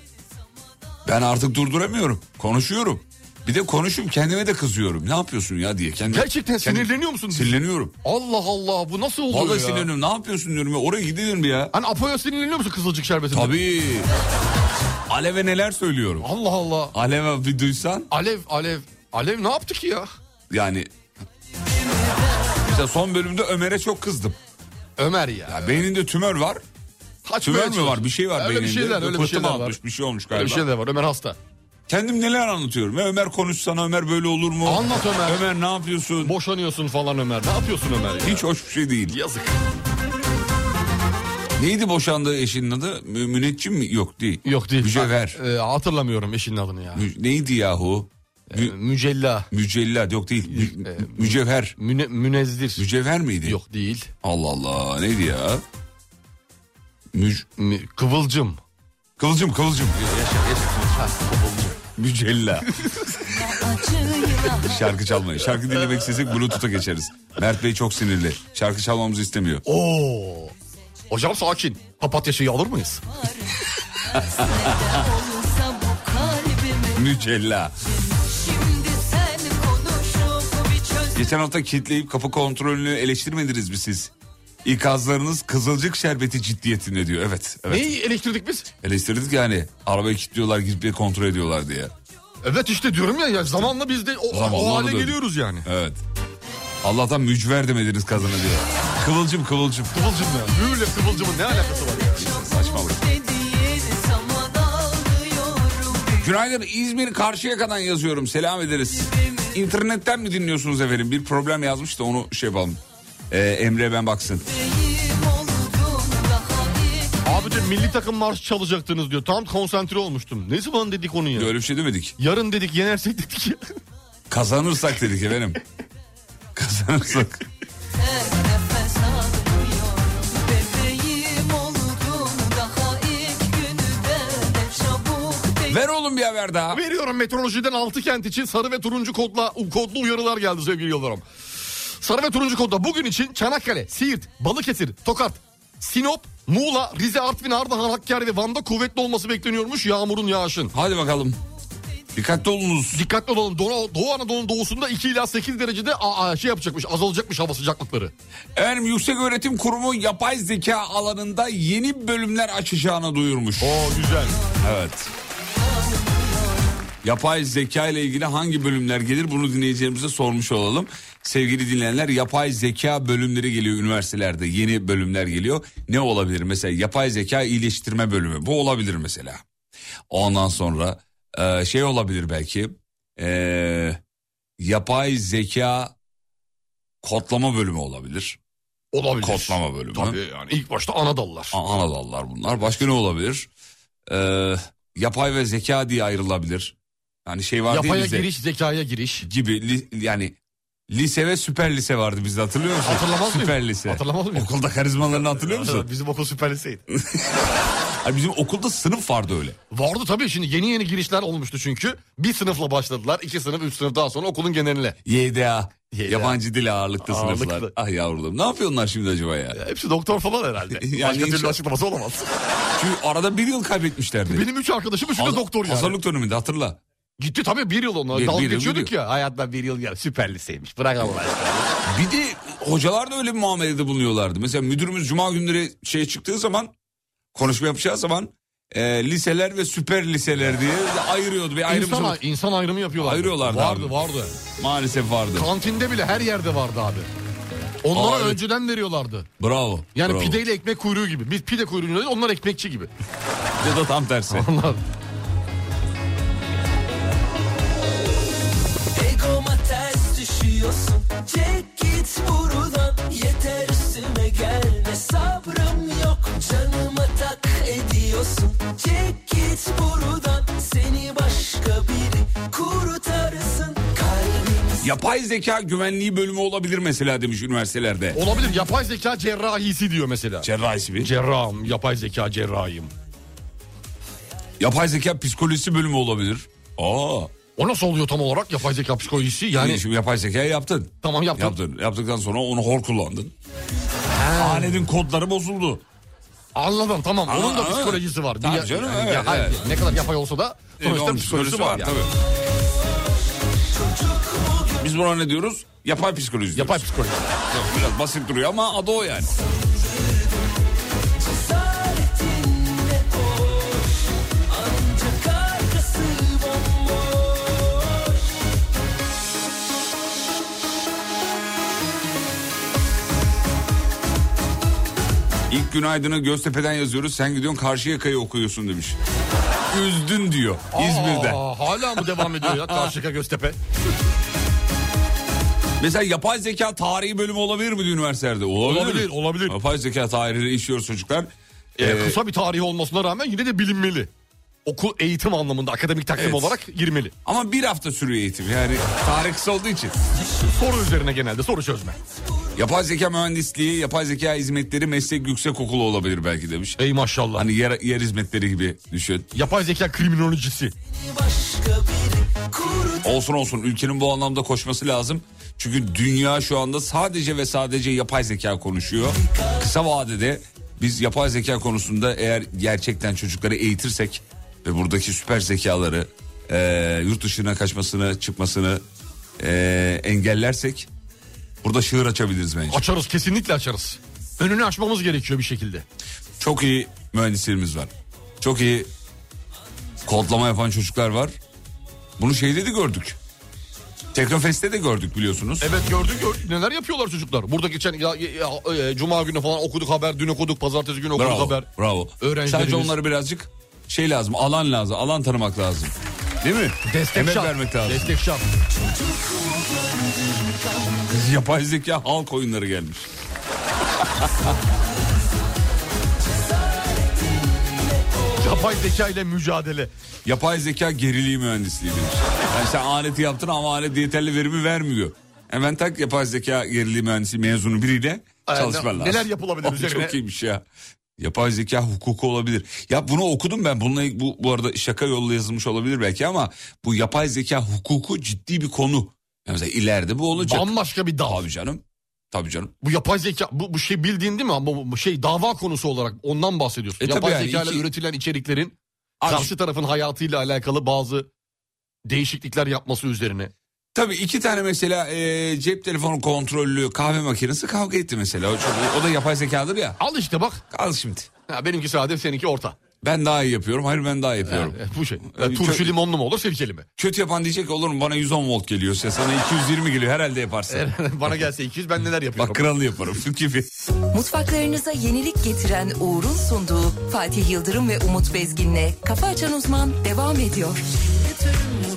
Ben artık durduramıyorum. Konuşuyorum. Bir de konuşup kendime de kızıyorum. Ne yapıyorsun ya diye. Kendi, Gerçekten kendi- sinirleniyor musun? Sinirleniyorum. Allah Allah bu nasıl oluyor Vallahi ya? sinirleniyorum. Ne yapıyorsun diyorum ya. Oraya gidiyorum ya. Hani Apo'ya sinirleniyor musun kızılcık şerbetinde? Tabii. Alev'e neler söylüyorum. Allah Allah. Alev'e bir duysan Alev Alev. Alev ne yaptı ki ya? yani... Mesela son bölümde Ömer'e çok kızdım. Ömer ya. Ya beyninde tümör var. Kaçmaya Tümör mü var? Bir şey var öyle beyninde. Bir şeyler, öyle bir şeyler var. atmış, Bir şey olmuş Öyle galiba. bir şeyler var. Ömer hasta. Kendim neler anlatıyorum. Ya Ömer konuşsana Ömer böyle olur mu? Anlat Ömer. Ömer ne yapıyorsun? Boşanıyorsun falan Ömer. Ne yapıyorsun Ömer ya? Hiç hoş bir şey değil. Yazık. Neydi boşandığı eşinin adı? Mü- Müneccim mi? Yok değil. Yok değil. Mücevher. Ee, hatırlamıyorum eşinin adını ya. Mü- neydi yahu? Ee, mücella. Mücella yok değil. Mü- Ee, mücevher. Müne, münezzir. Mücevher miydi? Yok değil. Allah Allah neydi ya? Müc Mü- kıvılcım. kıvılcım kıvılcım. Ha, kıvılcım. Mücella. <laughs> Şarkı çalmayın. Şarkı dinlemek istesek Bluetooth'a geçeriz. Mert Bey çok sinirli. Şarkı çalmamızı istemiyor. Oo. Hocam sakin. Papatya şeyi alır mıyız? <laughs> Mücella. Şimdi sen konuşup bir çözsen Geçen hafta kilitleyip kapı kontrolünü eleştirmediniz mi siz? İkazlarınız kızılcık şerbeti ciddiyetinde diyor. Evet. evet. Neyi eleştirdik biz? Eleştirdik yani. Arabayı kilitliyorlar gidip bir kontrol ediyorlar diye. Evet işte diyorum ya, ya zamanla biz de o, Zamanla o hale döndük. geliyoruz yani. Evet. Allah'tan mücver demediniz kadına diyor. Kıvılcım kıvılcım. Kıvılcım ya. Böyle kıvılcımın ne alakası var ya? Saçmalık. Zaman ağlıyorum Günaydın İzmir Karşıyaka'dan yazıyorum. Selam ederiz. İnternetten mi dinliyorsunuz efendim? Bir problem yazmış da onu şey yapalım. Ee, Emre ben baksın. Benim oldum daha iyi Abi de milli takım marşı çalacaktınız diyor. Tam konsantre olmuştum. Ne zaman dedik onu ya? Öyle bir şey demedik. Yarın dedik yenersek dedik ya. Kazanırsak dedik efendim. <laughs> <laughs> Değil Ver oğlum bir haber daha. Veriyorum meteorolojiden 6 kent için sarı ve turuncu kodla kodlu uyarılar geldi sevgili Yıldırım. Sarı ve turuncu kodla bugün için Çanakkale, Siirt, Balıkesir, Tokat, Sinop, Muğla, Rize, Artvin, Ardahan, Hakkari ve Van'da kuvvetli olması bekleniyormuş yağmurun yağışın. Hadi bakalım. Dikkatli olunuz. Dikkatli olalım. Doğu, Doğu Anadolu'nun doğusunda 2 ila 8 derecede a- a- şey yapacakmış, azalacakmış hava sıcaklıkları. Efendim Yüksek Öğretim Kurumu yapay zeka alanında yeni bölümler açacağını duyurmuş. Oo güzel. Evet. Yapay zeka ile ilgili hangi bölümler gelir bunu dinleyicilerimize sormuş olalım. Sevgili dinleyenler yapay zeka bölümleri geliyor üniversitelerde yeni bölümler geliyor. Ne olabilir mesela yapay zeka iyileştirme bölümü bu olabilir mesela. Ondan sonra e, şey olabilir belki e, yapay zeka kodlama bölümü olabilir. Olabilir. Kodlama bölümü. Tabii yani ilk başta Anadolular. A- Anadolular bunlar. Başka ne olabilir? Ee, yapay ve zeka diye ayrılabilir. Yani şey var Yapaya bizde giriş, zekaya giriş. gibi li- yani lise ve süper lise vardı bizde hatırlıyor musun? Hatırlamaz mıyım? Süper lise. Hatırlamaz mıyım? Okulda karizmalarını hatırlıyor musun? Bizim okul süper liseydi. <laughs> Ay, bizim okulda sınıf vardı öyle. Vardı tabii şimdi yeni yeni girişler olmuştu çünkü. Bir sınıfla başladılar. iki sınıf, üç sınıf daha sonra okulun geneline. YDA. YDA. Yabancı dil ağırlıklı Ağırlıklı. sınıflar. Ah yavrum ne yapıyorlar şimdi acaba ya? Ya hepsi doktor falan herhalde. <laughs> Yani Başka türlü açıklaması olamaz. <laughs> Çünkü arada bir yıl kaybetmişlerdi. Benim üç arkadaşım üçü de doktor yani. Hazırlık döneminde hatırla. Gitti tabii bir yıl onlar. Bir- Dalga bir geçiyorduk ya. Hayattan bir yıl gel. Süper liseymiş. Bırak Allah aşkına. Bir de hocalar da öyle bir muamelede bulunuyorlardı. Mesela müdürümüz cuma günleri şeye çıktığı zaman konuşma yapacağı zaman e, liseler ve süper liseler diye ayırıyordu. Bir ayrım İnsan, insan ayrımı yapıyorlar. Ayırıyorlardı Vardı abi. vardı. maalesef vardı. Kantinde bile her yerde vardı abi. Onlara Aa, evet. önceden veriyorlardı. Bravo. Yani bravo. pideyle ekmek kuyruğu gibi. Biz pide kuyruğunu değil onlar ekmekçi gibi. ya da tam tersi. Onlar. Çek git buradan Yeter üstüme gelme Sabrım ediyorsun Çek git buradan Seni başka biri kurtarsın Kalbim Yapay zeka güvenliği bölümü olabilir mesela demiş üniversitelerde. Olabilir yapay zeka cerrahisi diyor mesela. Cerrahisi bir. Cerrahım, yapay zeka cerrahiyim. Yapay zeka psikolojisi bölümü olabilir. Aa. O nasıl oluyor tam olarak yapay zeka psikolojisi? Yani Yani şimdi yapay zekayı yaptın. tamam yaptım. Yaptın. Yaptıktan sonra onu hor kullandın. Aletin kodları bozuldu. Anladım tamam. Onun da Aa, psikolojisi var. Bir- canım, yani evet, ya- hayır, evet. Ne kadar yapay olsa da sonuçta Onun psikolojisi var. yani. tabii. Biz buna ne diyoruz? Yapay psikoloji Yapay diyoruz. psikoloji. Yok, Biraz basit duruyor ama adı o yani. İlk günaydını Göztepe'den yazıyoruz. Sen gidiyorsun Karşıyaka'yı okuyorsun demiş. Üzdün diyor İzmir'de. Aa, hala mı devam ediyor ya Karşıyaka Göztepe? Mesela yapay zeka tarihi bölümü olabilir mi diyor üniversitelerde? Olabilir. Olabilir, olabilir. Yapay zeka tarihini işliyoruz çocuklar. Ee, Ee, kısa bir tarihi olmasına rağmen yine de bilinmeli. Okul eğitim anlamında akademik takvim Evet. olarak girmeli. Ama bir hafta sürüyor eğitim yani tarih kısa olduğu için. Soru üzerine genelde soru çözme. Yapay zeka mühendisliği, yapay zeka hizmetleri meslek yüksek okulu olabilir belki demiş. Ey maşallah. Hani yer, yer hizmetleri gibi düşün. Yapay zeka kriminolojisi. Olsun olsun ülkenin bu anlamda koşması lazım. Çünkü dünya şu anda sadece ve sadece yapay zeka konuşuyor. Kısa vadede biz yapay zeka konusunda eğer gerçekten çocukları eğitirsek ve buradaki süper zekaları e, yurt dışına kaçmasını çıkmasını e, engellersek Burada şığır açabiliriz bence. Açarız kesinlikle açarız. Önünü açmamız gerekiyor bir şekilde. Çok iyi mühendislerimiz var. Çok iyi kodlama yapan çocuklar var. Bunu şeyde de gördük. Teknofest'te de gördük biliyorsunuz. Evet gördük, gördük. neler yapıyorlar çocuklar. Burada geçen ya, ya, e, cuma günü falan okuduk haber, dün okuduk, pazartesi günü okuduk Bravo. haber. Bravo. Öğrencilerimiz- Sadece onları birazcık şey lazım. Alan lazım. Alan tanımak lazım. Değil mi? Destek Emek şart. vermek lazım. Destek şart. Yapay zeka halk oyunları gelmiş. <laughs> Yapay zeka ile mücadele. Yapay zeka geriliği mühendisliği demiş. Yani sen aleti yaptın ama alet yeterli verimi vermiyor. Hemen tak yapay zeka geriliği mühendisliği mezunu biriyle çalışman lazım. neler yapılabilir üzerine? Çok iyiymiş ya. Yapay zeka hukuku olabilir. Ya bunu okudum ben. Bununla bu, bu arada şaka yolla yazılmış olabilir belki ama bu yapay zeka hukuku ciddi bir konu. Yani mesela ileride bu olacak. Bambaşka bir dal. Tabii canım. Tabii canım. Bu yapay zeka bu, bu şey bildiğin değil mi? Bu, bu şey dava konusu olarak ondan bahsediyorsun. E yapay yani zeka ile iki- üretilen içeriklerin Abi- karşı tarafın hayatıyla alakalı bazı değişiklikler yapması üzerine. Tabii iki tane mesela e, cep telefonu kontrollü kahve makinesi kavga etti mesela. O, çok- o da yapay zekadır ya. Al işte bak. Al şimdi. Ha, benimki sade seninki orta. Ben daha iyi yapıyorum. Hayır ben daha iyi yapıyorum. Yani, bu şey. Tabii, turşu çok- limonlu mu olur sirkeli mi? Kötü yapan diyecek olur mu bana 110 volt geliyor size sana 220 geliyor herhalde yaparsın. <laughs> Bana gelse 200 ben neler yapıyorum. Bak kralını yaparım <laughs> gibi. Mutfaklarınıza yenilik getiren Uğur'un sunduğu Fatih Yıldırım ve Umut Bezgin'le Kafa Açan Uzman devam ediyor. Mutfaklar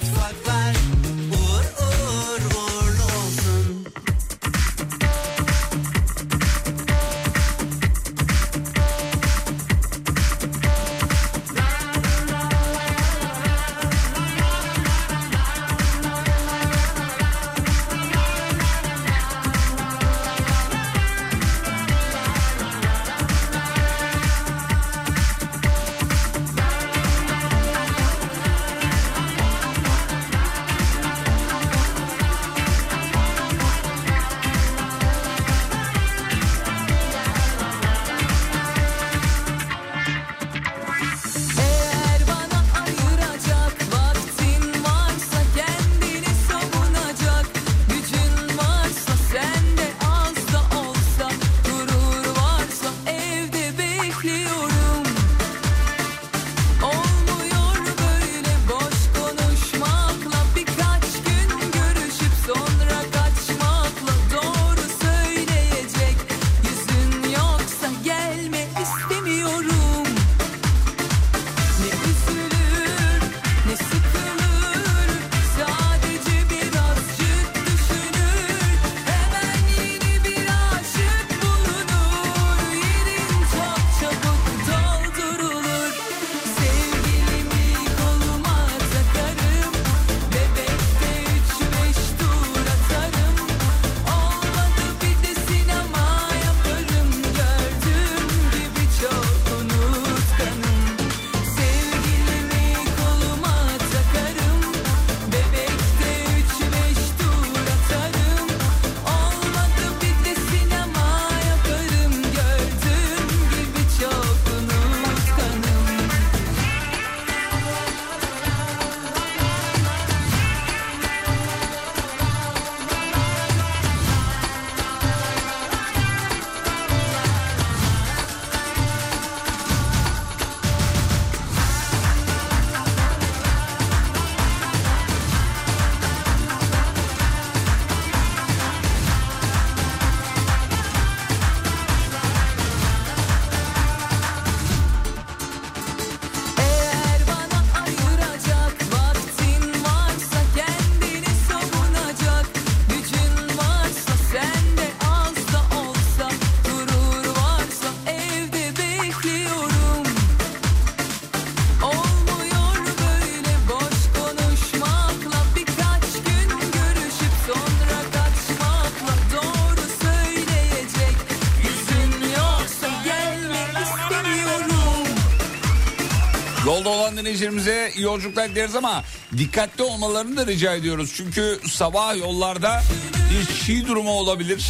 iyi yolculuklar dileriz ama dikkatli olmalarını da rica ediyoruz. Çünkü sabah yollarda bir çiğ durumu olabilir.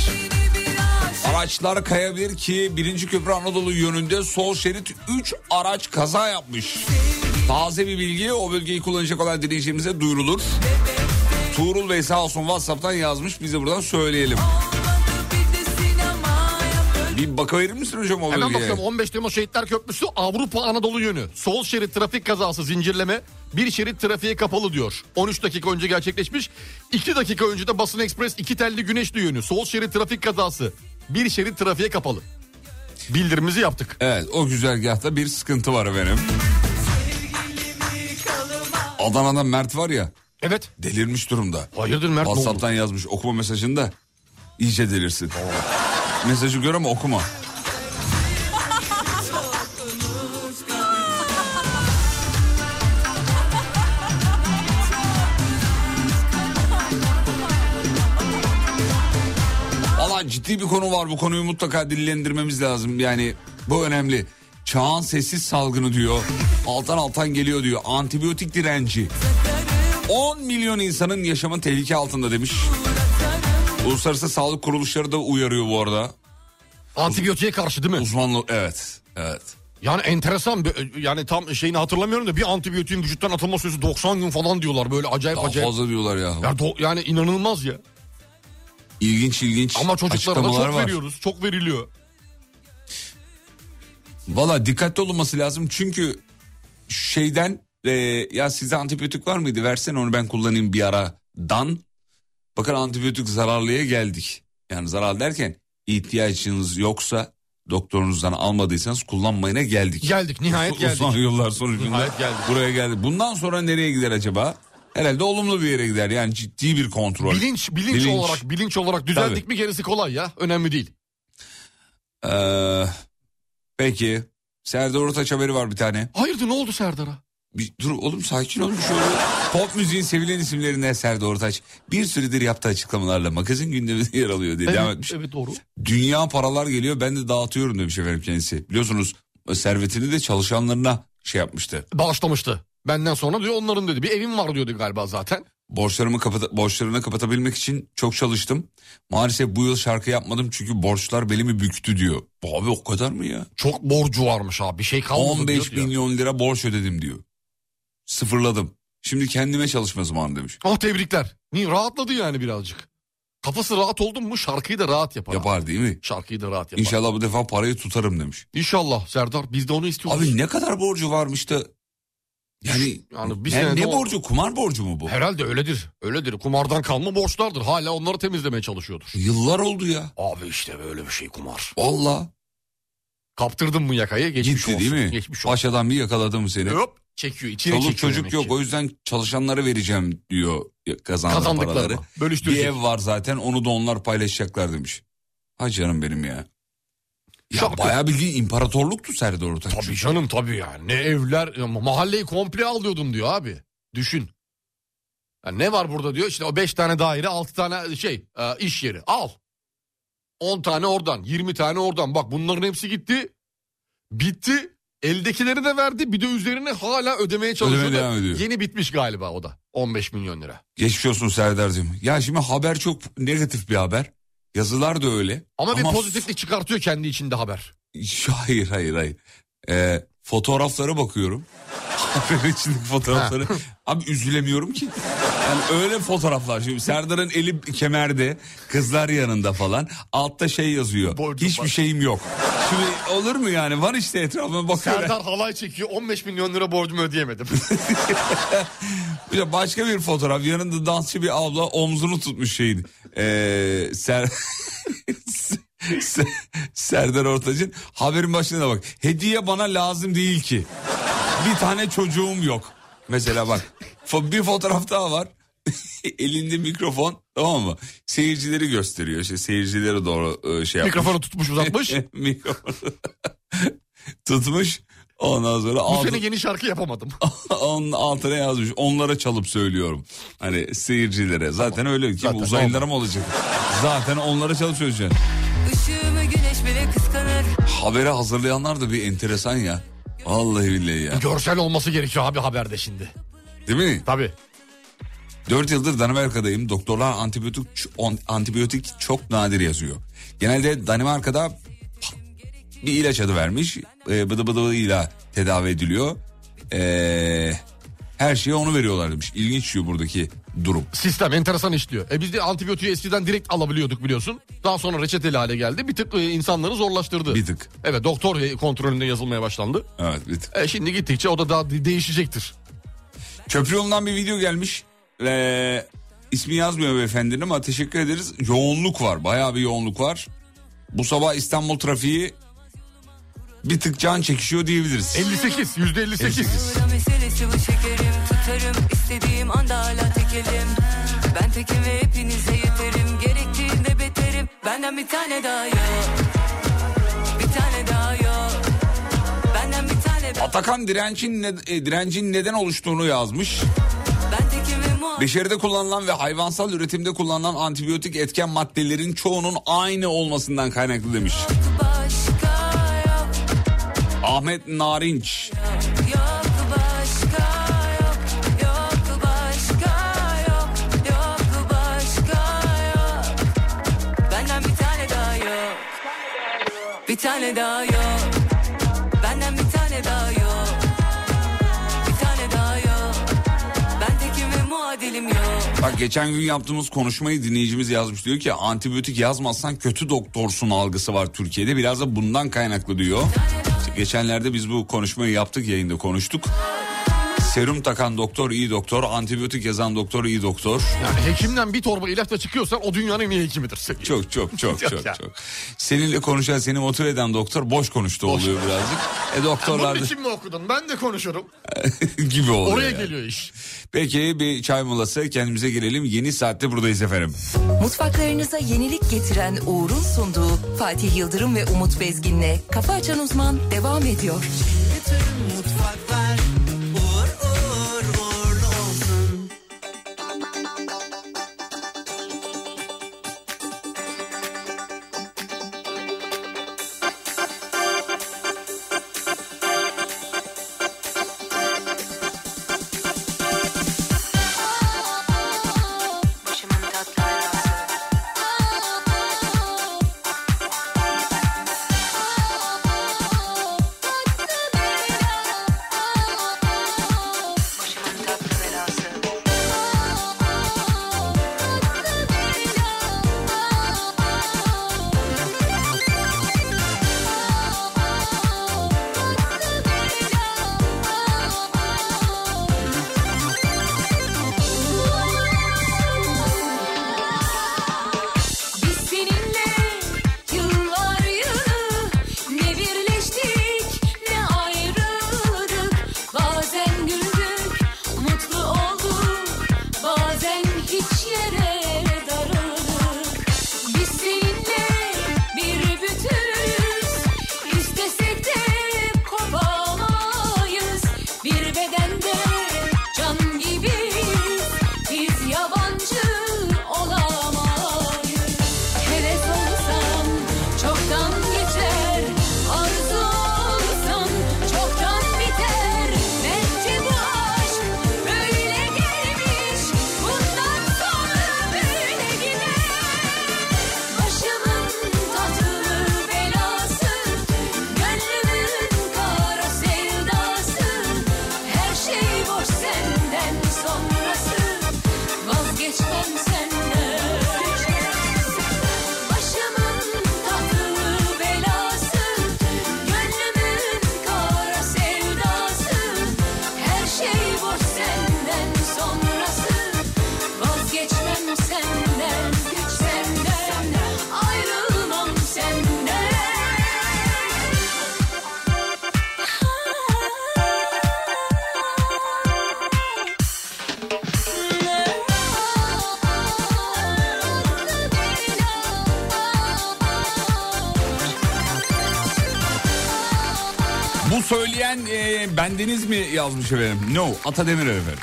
Araçlar kayabilir ki birinci köprü Anadolu yönünde sol şerit 3 araç kaza yapmış. Taze bir bilgi o bölgeyi kullanacak olan dinleyicilerimize duyurulur. Tuğrul Bey sağ olsun WhatsApp'tan yazmış. Biz de buradan söyleyelim. Bir bakıverir misin hocam o Hemen bölgeye? bakıyorum 15 Temmuz Şehitler Köprüsü Avrupa Anadolu yönü. Sol şerit trafik kazası zincirleme. Bir şerit trafiğe kapalı diyor. 13 dakika önce gerçekleşmiş. 2 dakika önce de Basın Ekspres iki telli güneşli yönü. Sol şerit trafik kazası. Bir şerit trafiğe kapalı. Bildirimizi yaptık. Evet o güzergahta bir sıkıntı var efendim. Adana'da Mert var ya Evet. delirmiş durumda. Hayırdır Mert? WhatsApp'tan yazmış okuma mesajını da iyice delirsin. Mesajı gör ama okuma. Valla ciddi bir konu var bu konuyu mutlaka dillendirmemiz lazım yani bu önemli. Çağın sessiz salgını diyor. Altan altan geliyor diyor. Antibiyotik direnci. 10 milyon insanın yaşamın tehlike altında demiş. Uluslararası sağlık kuruluşları da uyarıyor bu arada. Antibiyotiğe karşı değil mi? Uzmanlı evet evet. Yani enteresan bir- yani tam şeyini hatırlamıyorum da bir antibiyotiğin vücuttan atılma süresi 90 gün falan diyorlar böyle acayip Daha acayip. fazla diyorlar ya. Ya do- yani inanılmaz ya. İlginç ilginç Ama çocuklara da çok var. veriyoruz. Çok veriliyor. Valla dikkatli olunması lazım çünkü şeyden e, ya size antibiyotik var mıydı versene onu ben kullanayım bir aradan. Bakın antibiyotik zararlıya geldik. Yani zarar derken ihtiyacınız yoksa doktorunuzdan almadıysanız kullanmayına geldik. Geldik nihayet <laughs> geldik. Uzun yıllar sonucunda Nihayet geldik. buraya geldik. Bundan sonra nereye gider acaba? Herhalde olumlu bir yere gider. Yani ciddi bir kontrol. Bilinç, bilinç, Bilinç. olarak bilinç olarak düzeldik Tabii. mi gerisi kolay ya. Önemli değil. Ee, peki. Serdar Ortaç haberi var bir tane. Hayırdır ne oldu Serdar'a? Bir, dur oğlum sakin ol oluyor. Pop müziğin sevilen isimlerinden Serdar Ortaç bir süredir yaptığı açıklamalarla magazin gündeminde yer alıyor diye devam Evet, etmiş. evet doğru. Dünya paralar geliyor ben de dağıtıyorum demiş efendim kendisi. Biliyorsunuz servetini de çalışanlarına şey yapmıştı. Bağışlamıştı. Benden sonra diyor onların dedi. Bir evim var diyordu galiba zaten. Borçlarımı kapata, borçlarını kapatabilmek için çok çalıştım. Maalesef bu yıl şarkı yapmadım çünkü borçlar belimi büktü diyor. Abi o kadar mı ya? Çok borcu varmış abi. Bir şey kalmadı 15 diyordu ya. milyon lira borç ödedim diyor. Sıfırladım. Şimdi kendime çalışma zamanı demiş. Ah tebrikler. Niye rahatladı yani birazcık. Kafası rahat oldu mu şarkıyı da rahat yapar. Yapar değil mi? Şarkıyı da rahat yapar. İnşallah bu defa parayı tutarım demiş. İnşallah Serdar biz de onu istiyoruz. Abi ne kadar borcu varmış da. Yani, Yani bir ne, senede ne borcu? Kumar borcu mu bu? Herhalde öyledir. Öyledir. Kumardan kalma borçlardır. Hala onları temizlemeye çalışıyordur. Yıllar oldu ya. Abi işte böyle bir şey kumar. Valla. Kaptırdın mı yakayı geçmiş Gitti olsun. değil mi? Geçmiş olsun. Paşadan bir yakaladım seni. Hop çekiyor içine Çoluk çekiyor çocuk yok ki. o yüzden çalışanlara vereceğim diyor kazandığı paraları. Kazandıklarını Bir bölüştürecek. ev var zaten onu da onlar paylaşacaklar demiş. Ha canım benim ya. Ya Şarkı. bayağı bildiğin imparatorluktu Serdar Ortaç. Tabii canım tabii yani. Ne evler ya mahalleyi komple alıyordum diyor abi. Düşün. Ya ne var burada diyor işte o 5 tane daire 6 tane şey e, iş yeri al. 10 tane oradan 20 tane oradan bak bunların hepsi gitti. Bitti. Eldekileri de verdi bir de üzerine hala ödemeye çalışıyor. Ödemeye devam ediyor. Yeni bitmiş galiba o da 15 milyon lira. Geçmiş olsun Serdar'cığım. Ya şimdi haber çok negatif bir haber. Yazılar da öyle. Ama, bir pozitiflik çıkartıyor kendi içinde haber. <laughs> Hayır hayır hayır. Ee, fotoğraflara bakıyorum. <laughs> İçindeki fotoğrafları. Abi üzülemiyorum ki. Yani öyle fotoğraflar. Şimdi Serdar'ın eli kemerde, kızlar yanında falan. Altta şey yazıyor. Borcum Hiçbir var. şeyim yok. Şimdi olur mu yani? Var işte etrafıma bakıyorum. Serdar halay çekiyor 15 milyon lira borcumu ödeyemedim. <laughs> Bir başka bir fotoğraf. Yanında dansçı bir abla omzunu tutmuş şeyin. Ee, Ser... <laughs> Se- Serdar Ortaç'ın haberin başına da bak. Hediye bana lazım değil ki. Bir tane çocuğum yok. Mesela bak. Bir fotoğraf daha var. <laughs> Elinde mikrofon tamam mı? Seyircileri gösteriyor. İşte seyircilere doğru e, şey yapmış. Mikrofonu tutmuş uzatmış. <laughs> Mikrofonu <laughs> tutmuş. Ondan sonra Bu altı- sene yeni şarkı yapamadım. onun altına yazmış. Onlara çalıp söylüyorum. Hani seyircilere. Zaten öyle. Kim Zaten uzaylılara mı olacak? Zaten onlara çalıp söyleyeceksin. Haberi hazırlayanlar da bir enteresan ya. Vallahi billahi ya. Görsel olması gerekiyor abi haberde şimdi. Değil mi? Tabii. 4 yıldır Danimarka'dayım. Doktorlar antibiyotik antibiyotik çok nadir yazıyor. Genelde Danimarka'da bir ilaç adı vermiş. E, bıdı bıdığıyla tedavi ediliyor. E, her şeye onu veriyorlar demiş. İlginç diyor buradaki durum. Sistem enteresan işliyor. E biz de antibiyotiği eskiden direkt alabiliyorduk biliyorsun. Daha sonra reçeteli hale geldi. Bir tık e, insanları zorlaştırdı. Bir tık. Evet doktor e, kontrolünde yazılmaya başlandı. Evet bir tık. E şimdi gittikçe o da daha de- değişecektir. Köprü yolundan bir video gelmiş. Ee, ismi yazmıyor beyefendinin ama teşekkür ederiz. Yoğunluk var. Bayağı bir yoğunluk var. Bu sabah İstanbul trafiği bir tık can çekişiyor diyebiliriz. 58 yüzde 58. 58. Sıra meselesi bu şekerim Tutarım istediğim anda hala tekelim Ben tekim ve hepinize yeterim. Gerektiğinde beterim. Benden bir tane daha yok. Bir tane daha yok. Benden bir tane daha Atakan direncin, ne- e, direncin neden oluştuğunu yazmış. Beşeride kullanılan ve hayvansal üretimde kullanılan antibiyotik etken maddelerin çoğunun aynı olmasından kaynaklı demiş. başka yok. Ahmet Narinç. Yok. başka Bir tane daha yok Benden bir tane daha yok Bir tane daha yok Ben tekim ve muadilim yok Bak geçen gün yaptığımız konuşmayı dinleyicimiz yazmış. Diyor ki antibiyotik yazmazsan kötü doktorsun algısı var Türkiye'de. Biraz da bundan kaynaklı diyor. Geçenlerde biz bu konuşmayı yaptık yayında konuştuk. Serum takan doktor iyi doktor, antibiyotik yazan doktor iyi doktor. Yani hekimden bir torba ilaçla çıkıyorsan o dünyanın en iyi hekimidir. Çok çok <laughs> çok çok çok. Seninle konuşan, seni motive eden doktor boş konuştu oluyor birazcık. E Bunun doktorlar da için mi okudun? Ben de konuşurum. <laughs> gibi oluyor. Oraya yani. geliyor iş. Peki bir çay molası kendimize gelelim. Yeni saatte buradayız efendim. Mutfaklarınıza yenilik getiren Uğur'un sunduğu Fatih Yıldırım ve Umut Bezgin'le Kafa Açan Uzman devam ediyor. Mutfaklar yazmış efendim? No, Atademir efendim.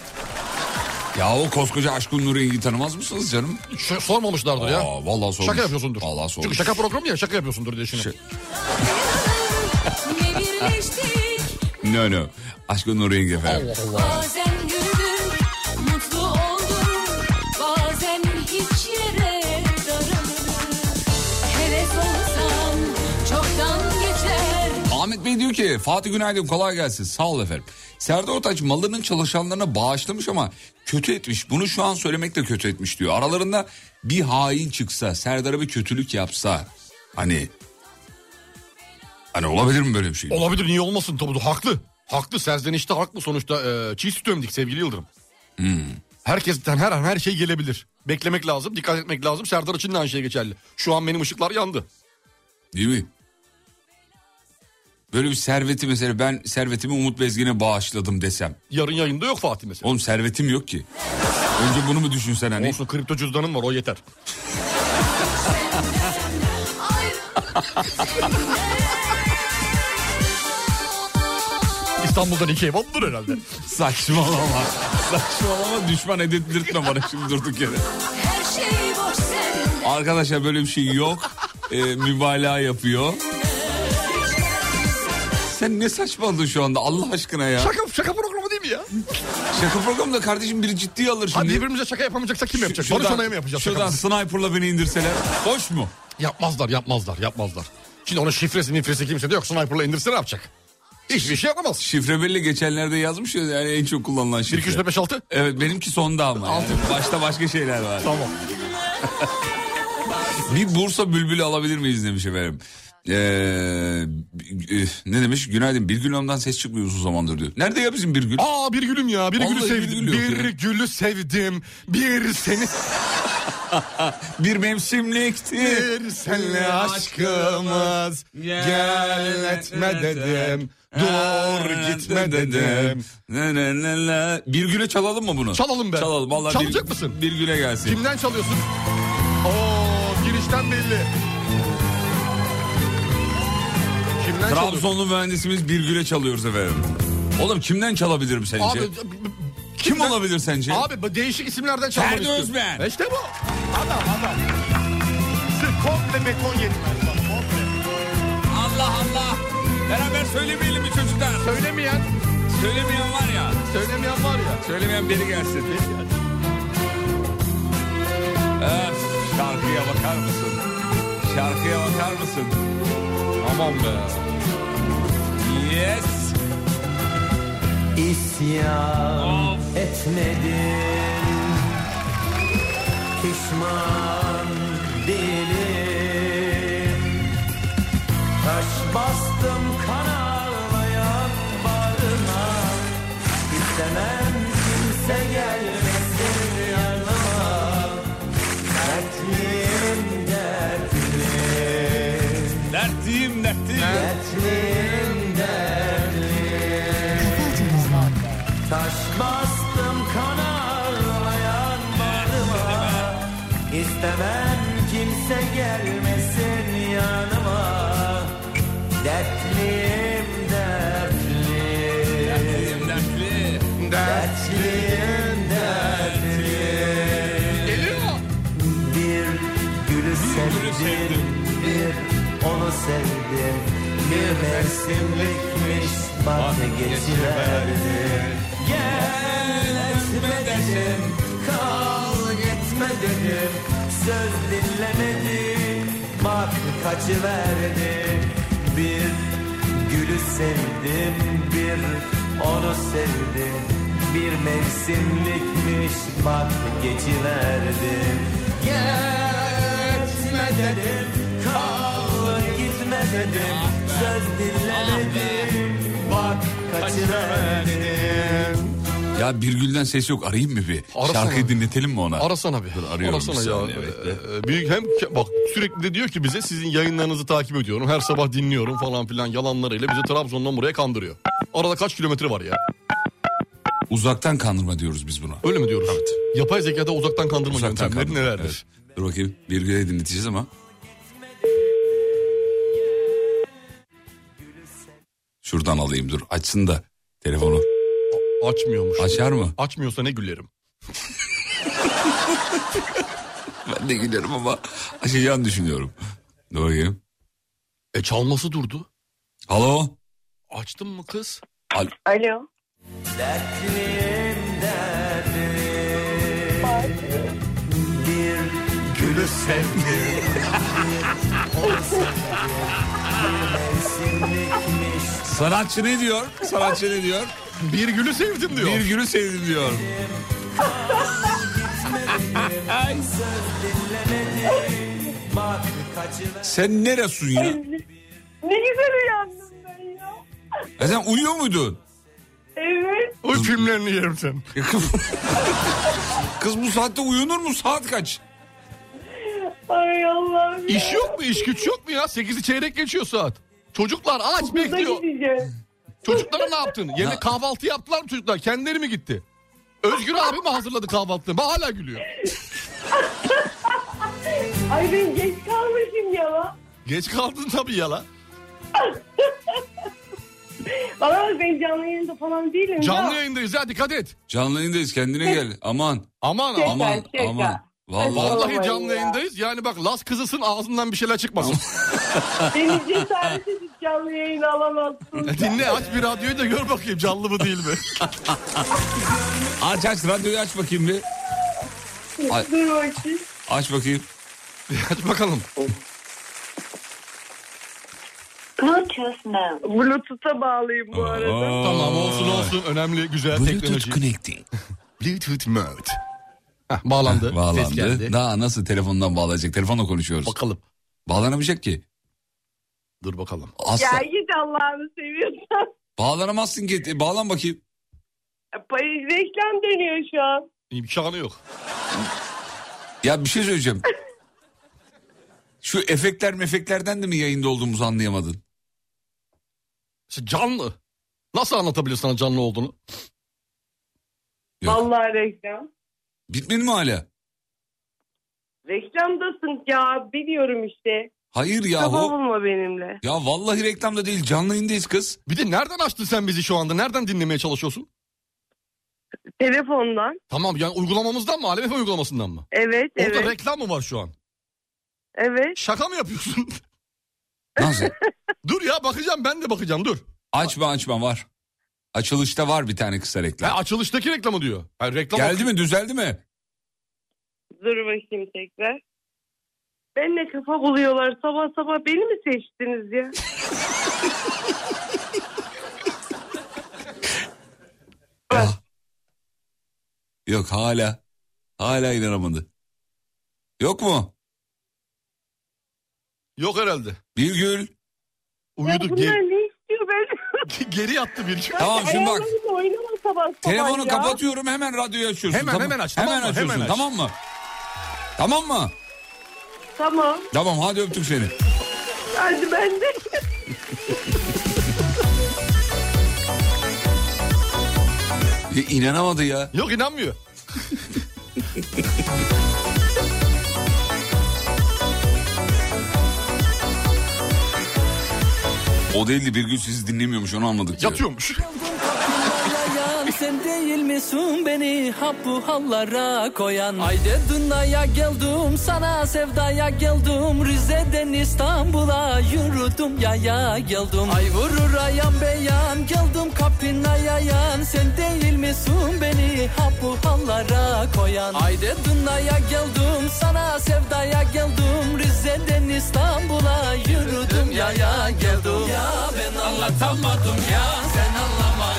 Ya o koskoca Aşkın Nuri'yi tanımaz mısınız canım? Ş- sormamışlardır ya. Aa, vallahi sormuş. Şaka yapıyorsundur. Vallahi sormuş. Çünkü şaka programı ya şaka yapıyorsundur diye düşünüyorum. Ne birleştik No no. Aşkın Nuri'yi efendim. Çoktan geçer. Ahmet Bey diyor ki Fatih günaydın kolay gelsin sağ ol efendim. Serdar Ortaç malının çalışanlarına bağışlamış ama kötü etmiş. Bunu şu an söylemek de kötü etmiş diyor. Aralarında bir hain çıksa Serdar'a bir kötülük yapsa hani hani olabilir mi böyle bir şey? Olabilir niye olmasın tabii haklı. Haklı serzenişte haklı sonuçta e, çiğ süt ömdik sevgili Yıldırım. Herkesten her an her şey gelebilir. Beklemek lazım dikkat etmek lazım Serdar için de aynı şey geçerli. Şu an benim ışıklar yandı. Değil mi? Böyle bir serveti mesela ben servetimi Umut Bezgin'e bağışladım desem. Yarın yayında yok Fatih mesela. Oğlum servetim yok ki. Önce bunu mu düşünsen hani? Olsun kripto cüzdanım var o yeter. <laughs> İstanbul'dan iki ev alınır herhalde. Saçmalama. Saçmalama düşman edildirtme bana şimdi durduk yere. Şey Arkadaşlar böyle bir şey yok. Ee, mübalağa yapıyor. Sen ne saçmaladın şu anda Allah aşkına ya. Şaka, şaka programı değil mi ya? Şaka programında kardeşim biri ciddiye alır Hadi şimdi. birbirimize şaka yapamayacaksak kim yapacak? Barış Onay'a mı yapacağız Şuradan şakamızı? sniperla beni indirseler. Hoş mu? Yapmazlar yapmazlar yapmazlar. Şimdi onun şifresi mifresi kimse de yok. Sniper'la indirse ne yapacak? Hiçbir şey yapamaz. Şifre belli geçenlerde yazmış ya yani en çok kullanılan 1, şifre. 2, 3, 4, 5, 6. Evet benimki sonda ama. yani. Başta başka şeyler var. Tamam. <laughs> Bir Bursa bülbülü alabilir miyiz demiş efendim. Ee, e, ne demiş? Günaydın. Bir gün ondan ses çıkmıyor uzun zamandır diyor. Nerede ya bizim bir gün? Aa bir gülüm ya bir gülü bir sevdim. Bir ya. gülü sevdim. Bir seni <laughs> Bir mevsimlikti. bir senle aşkımız. Gel etme dedim. Dur gitme dedim. Ne ne ne ne. Bir güne çalalım mı bunu? Çalalım be. Çalalım. Vallahi Çalacak bir, mısın? Bir güne gelsin. Kimden çalıyorsun? Oo girişten belli. Kimden çalıyorsun? Trabzonlu mühendisimiz bir güne çalıyoruz efendim. Oğlum kimden çalabilirim sence? Abi, Kim olabilir sence? Abi değişik isimlerden çalmak Ferdi istiyorum. Özben. İşte bu. Adam adam. Sırf komple beton yedim. Allah Allah. Beraber söylemeyelim mi çocuklar? Söylemeyen, Söylemeyen var ya. söylemeyen var ya. Söylemeyen biri gelsin. Öf, şarkıya bakar mısın? Şarkıya bakar mısın? Aman be. Yes. İsyan etmedim Pişman değilim Taş bastım dertliyim Dertliyim dertliyim. Dertliyim Taş bastım kan ağlayan bağrıma İstemem kimse gelmesin yanıma. Dertliyim sevdim. Bir mevsimlikmiş Bak geçiverdi Gel etme dedim Kal gitme dedim. Söz dinlemedim Bak kaçıverdi. Bir gülü sevdim Bir onu sevdim. Bir mevsimlikmiş Bak geçiverdim. Gitme dedim Kal gitme dedim Söz dinlemedim Bak kaçıverdim Ya bir gülden ses yok arayayım mı bir? Arasana. Şarkıyı dinletelim mi ona? Arasana bir. Dur, arıyorum Arasana bir ya. saniye, bekle. Ee, büyük hem bak sürekli de diyor ki bize sizin yayınlarınızı takip ediyorum. Her sabah dinliyorum falan filan yalanlarıyla bizi Trabzon'dan buraya kandırıyor. Arada kaç kilometre var ya? Uzaktan kandırma diyoruz biz buna. Öyle mi diyoruz? Yapay zekada uzaktan kandırma Uzaktan yöntemleri kandırma. nelerdir? Evet. Dur bakayım bir güne dinleteceğiz ama. Şuradan alayım dur açsın da telefonu. Açmıyormuş. Açar mı? Açmıyorsa ne gülerim. <laughs> Ben de giderim ama açacağını düşünüyorum. Bakayım. E çalması durdu. Alo. Açtın mı kız? Al Alo. Dertliyim derdim Bir gülü sevdim <laughs> Sanatçı ne diyor? Sanatçı ne diyor? Bir gülü sevdim diyor. Bir gülü sevdim diyor. Sen neresin ya? Ne güzel uyandım ben ya. E sen uyuyor muydun? Evet. O filmlerini yerim sen. <laughs> Kız bu saatte uyunur mu? Saat kaç? Ay Allah'ım ya. İş yok mu? İş güç yok mu ya? 8'i çeyrek geçiyor saat. Çocuklar aç Okulda bekliyor. Çocuklara ne yaptın? Ya- kahvaltı yaptılar mı çocuklar? Kendileri mi gitti? Özgür abi mi hazırladı kahvaltıyı? Bak hala gülüyor. <laughs> Ay ben geç kalmışım ya. Geç kaldın tabii ya la. Bana bak ben canlı yayında falan değilim Canlı ya. yayındayız ya dikkat et. Canlı yayındayız kendine gel. Aman Aman Şaka, aman. şaka. aman. Vallahi. Vallahi canlı ya. yayındayız. Yani bak Las kızısın ağzından bir şeyler çıkmasın. <laughs> Beni cesaret edip canlı yayına alamazsın. Dinle aç bir radyoyu da gör bakayım canlı mı değil mi? <laughs> Aç aç radyoyu aç bakayım bir. Ay. Dur bakayım. Aç bakayım. aç bakalım. Bluetooth mode. Bluetooth'a bağlayayım bu arada. Tamam olsun olsun önemli güzel Bluetooth teknoloji. connecting. <laughs> Bluetooth mode. Heh, bağlandı. Ses Bağlandı. geldi. Daha nasıl telefondan bağlayacak? Telefonla konuşuyoruz. Bakalım. Bağlanamayacak ki. Dur bakalım. Asla. Ya git Allah'ını seviyorsan. Bağlanamazsın ki. E, Bağlan bakayım. Pay- Reklam dönüyor şu an. İmkanı yok. Ya bir şey söyleyeceğim. <laughs> Şu efektler mefeklerden de mi yayında olduğumuzu anlayamadın? İşte canlı. Nasıl anlatabilir sana canlı olduğunu? Yok. Vallahi reklam. Bitmedi mi hala? Reklamdasın ya biliyorum işte. Hayır Kafa yahu. bulma benimle. Ya vallahi reklamda değil canlı yayındayız kız. Bir de nereden açtın sen bizi şu anda? Nereden dinlemeye çalışıyorsun? Telefondan. Tamam yani uygulamamızdan mı? Alem uygulamasından mı? Evet Orada evet. reklam mı var şu an? Evet. Şaka mı yapıyorsun? Nasıl? <laughs> dur ya bakacağım ben de bakacağım dur. açma açma var. Açılışta var bir tane kısa Ha, reklam. açılıştaki reklamı diyor. Ha, reklam Geldi mi düzeldi mi? Dur bakayım tekrar. Benle kafa buluyorlar sabah sabah beni mi seçtiniz <laughs> ya? Yok hala. Hala inanamadı. Yok mu? Yok herhalde. Birgül. ya Uyudu bunlar ne ben? Geri yattı bir gün. Tamam şimdi bak. Telefonu kapatıyorum hemen radyoyu açıyorsun. Hemen, tamam. hemen aç, Hemen tamam mı? açıyorsun Hemen aç. tamam mı? Tamam mı? Tamam. Tamam hadi öptük seni. Hadi ben de. Ya, inanamadı ya. Yok inanmıyor. <laughs> O değildi Birgül sizi dinlemiyormuş onu anladık diyor. Yatıyormuş. <laughs> Sen değil misin beni hap bu hallara koyan? Haydi dünyaya geldim sana sevdaya geldim. Rize'den İstanbul'a yürüdüm yaya geldim. Ay vurur ayan beyan geldim kapına yayan. Sen değil misin beni hap bu hallara koyan? Haydi dünyaya geldim sana sevdaya geldim. Rize'den İstanbul'a yürüdüm yaya geldim. Ya ben anlatamadım ya sen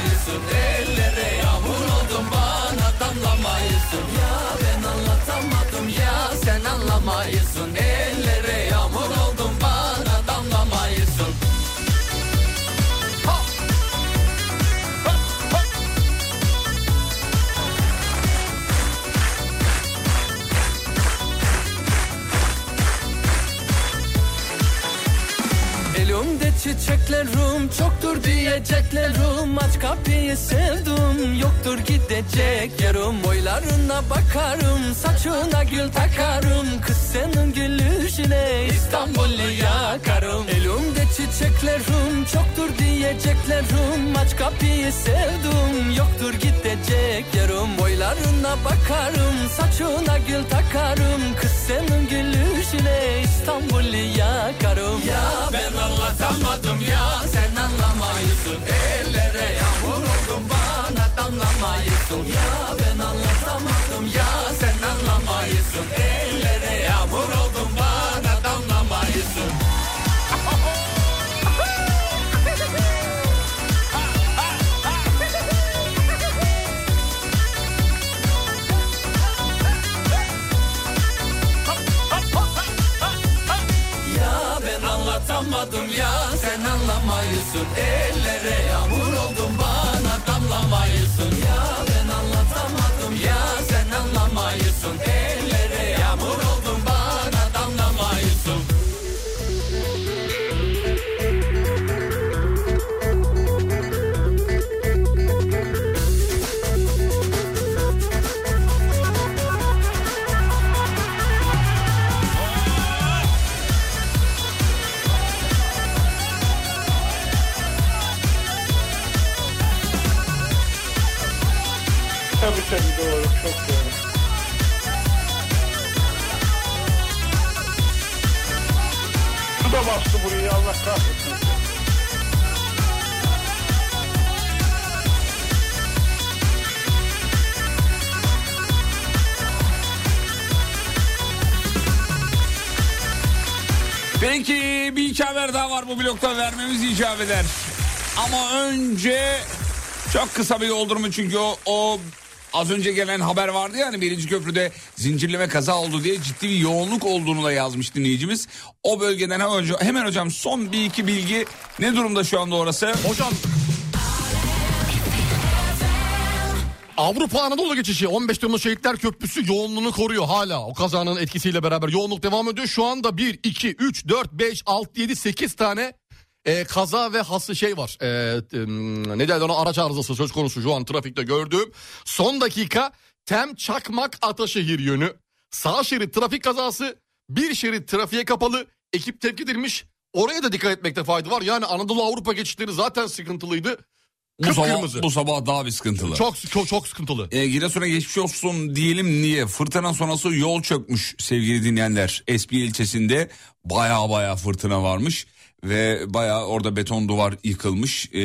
anlamayısın Ellere yağmur oldum bana damlamayısın. Ya ben anlatamadım ya sen anlamayısın. Ellere çiçeklerim çoktur diyeceklerim Aç kapıyı sevdim yoktur gidecek yerim Boylarına bakarım. Saçına gül takarım. Kız senin gülüşüne İstanbul'u yakarım. Elimde çiçeklerim çoktur diyeceklerim Aç kapıyı sevdim yoktur gidecek yerim. Boylarına bakarım saçına gül takarım. Kız senin gülüşüne İstanbul'u yakarım. Ya ben anlatamadım ya sen anlamayısın. Ellere yağmur oldum bana damlamayısın. Ya ben anlatamadım ya Peki bir iki haber daha var bu blokta vermemiz icap eder. Ama önce çok kısa bir doldurma çünkü o, o az önce gelen haber vardı ya hani birinci köprüde zincirleme kaza oldu diye ciddi bir yoğunluk olduğunu da yazmış dinleyicimiz. O bölgeden hemen, hocam, hemen hocam son bir iki bilgi ne durumda şu anda orası? Hocam Avrupa Anadolu geçişi 15 Temmuz Şehitler Köprüsü yoğunluğunu koruyor hala. O kazanın etkisiyle beraber yoğunluk devam ediyor. Şu anda 1, 2, 3, 4, 5, 6, 7, 8 tane e, kaza ve hası şey var. E, e, ne derler ona araç arızası söz konusu şu an trafikte gördüğüm. Son dakika Tem Çakmak Ataşehir yönü. Sağ şerit trafik kazası bir şerit trafiğe kapalı. Ekip tepki edilmiş. Oraya da dikkat etmekte fayda var. Yani Anadolu Avrupa geçişleri zaten sıkıntılıydı. Bu sabah, bu sabah daha bir sıkıntılı. Çok çok çok sıkıntılı. E, Giresun'a geçmiş olsun diyelim niye? Fırtına sonrası yol çökmüş sevgili dinleyenler. Esbiye ilçesinde baya baya fırtına varmış. Ve baya orada beton duvar yıkılmış. E,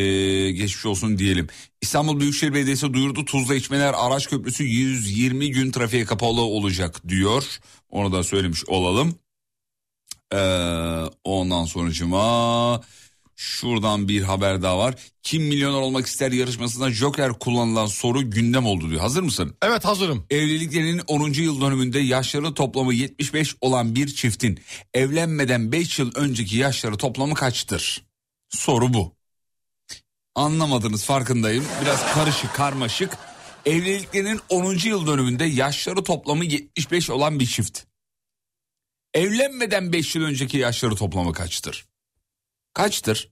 geçmiş olsun diyelim. İstanbul Büyükşehir Belediyesi duyurdu. Tuzla içmeler araç köprüsü 120 gün trafiğe kapalı olacak diyor. Onu da söylemiş olalım. E, ondan sonucuma... Şuradan bir haber daha var. Kim milyoner olmak ister yarışmasında Joker kullanılan soru gündem oldu diyor. Hazır mısın? Evet hazırım. Evliliklerinin 10. yıl dönümünde yaşları toplamı 75 olan bir çiftin evlenmeden 5 yıl önceki yaşları toplamı kaçtır? Soru bu. Anlamadınız farkındayım. Biraz karışık karmaşık. Evliliklerinin 10. yıl dönümünde yaşları toplamı 75 olan bir çift. Evlenmeden 5 yıl önceki yaşları toplamı kaçtır? Kaçtır?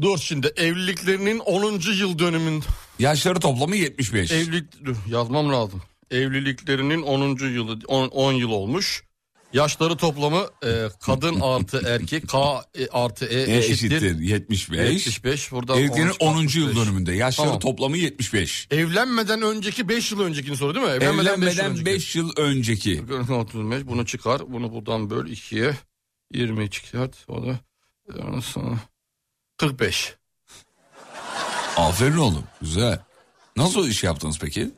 Dur şimdi evliliklerinin 10. yıl dönümün Yaşları toplamı 75. evlilik dur, yazmam lazım. Evliliklerinin 10. yılı 10, 10 yıl olmuş. Yaşları toplamı e, kadın <laughs> artı erkek K e, artı E, E eşittir. eşittir 75. 75 buradan Evliliklerin 13, 10. yıl 65. dönümünde yaşları Tamam. toplamı 75. Evlenmeden önceki 5 yıl öncekini soru değil mi? beş yıl Evlenmeden önceki. 5 yıl önceki. 35 bunu çıkar. Bunu buradan böl 2'ye. 20 çıkart. O da 45. Aferin oğlum güzel. Nasıl iş yaptınız peki?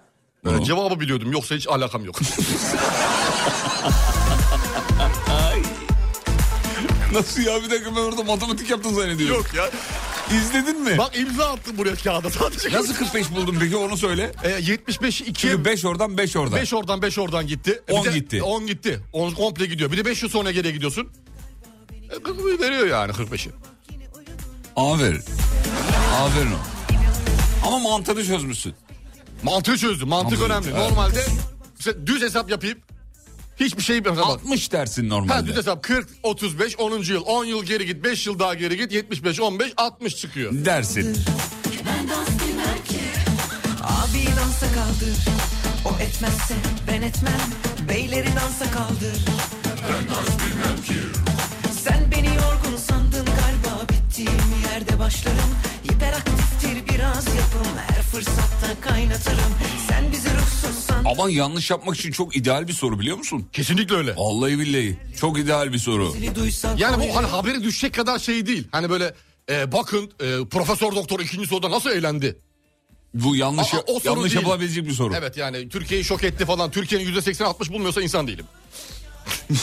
Ben Bunu? cevabı biliyordum yoksa hiç alakam yok. <laughs> Nasıl ya bir dakika ben orada matematik yaptın zannediyorum. yok ya. İzledin mi? Bak imza attım buraya kağıda sadece. Nasıl 45 buldun peki onu söyle. E, 75 2 Çünkü 5 oradan 5 oradan. 5 oradan 5 oradan gitti. E, bir 10 de- gitti. 10 gitti. 10 komple gidiyor. Bir de 5 yıl sonra geriye gidiyorsun. E, 40'ı veriyor yani 45'i. Aferin. Aferin o. Ama mantığını çözmüşsün. Mantığı çözdüm. Mantık Mantığı, önemli. evet. Normalde düz hesap yapayım. Hiçbir şey bak. 60 dersin Ha, normalde. düz hesap 40, 35, 10. yıl. 10 yıl geri git, 5 yıl daha geri git. 75, 15, 60 çıkıyor. Dersin. Abi dansa kaldır O etmezse ben etmem Beyleri dansa kaldır Ben dans bilmem ki galiba Bittiğim yerde başlarım Hiperaktiftir biraz yapım Her fırsatta kaynatırım Sen bizi ruhsuz san Aman yanlış yapmak için çok ideal bir soru biliyor musun? Kesinlikle öyle. Vallahi billahi. Çok ideal bir soru. Yani bu hani haberi düşecek kadar şey değil. Hani böyle e, bakın e, profesör doktor ikinci soruda nasıl eğlendi? Bu yanlış Aa, o soru yanlış değil. yapılabilecek bir soru. Evet yani Türkiye'yi şok etti falan. Türkiye'nin yüzde 80 60 bulmuyorsa insan değilim. <laughs>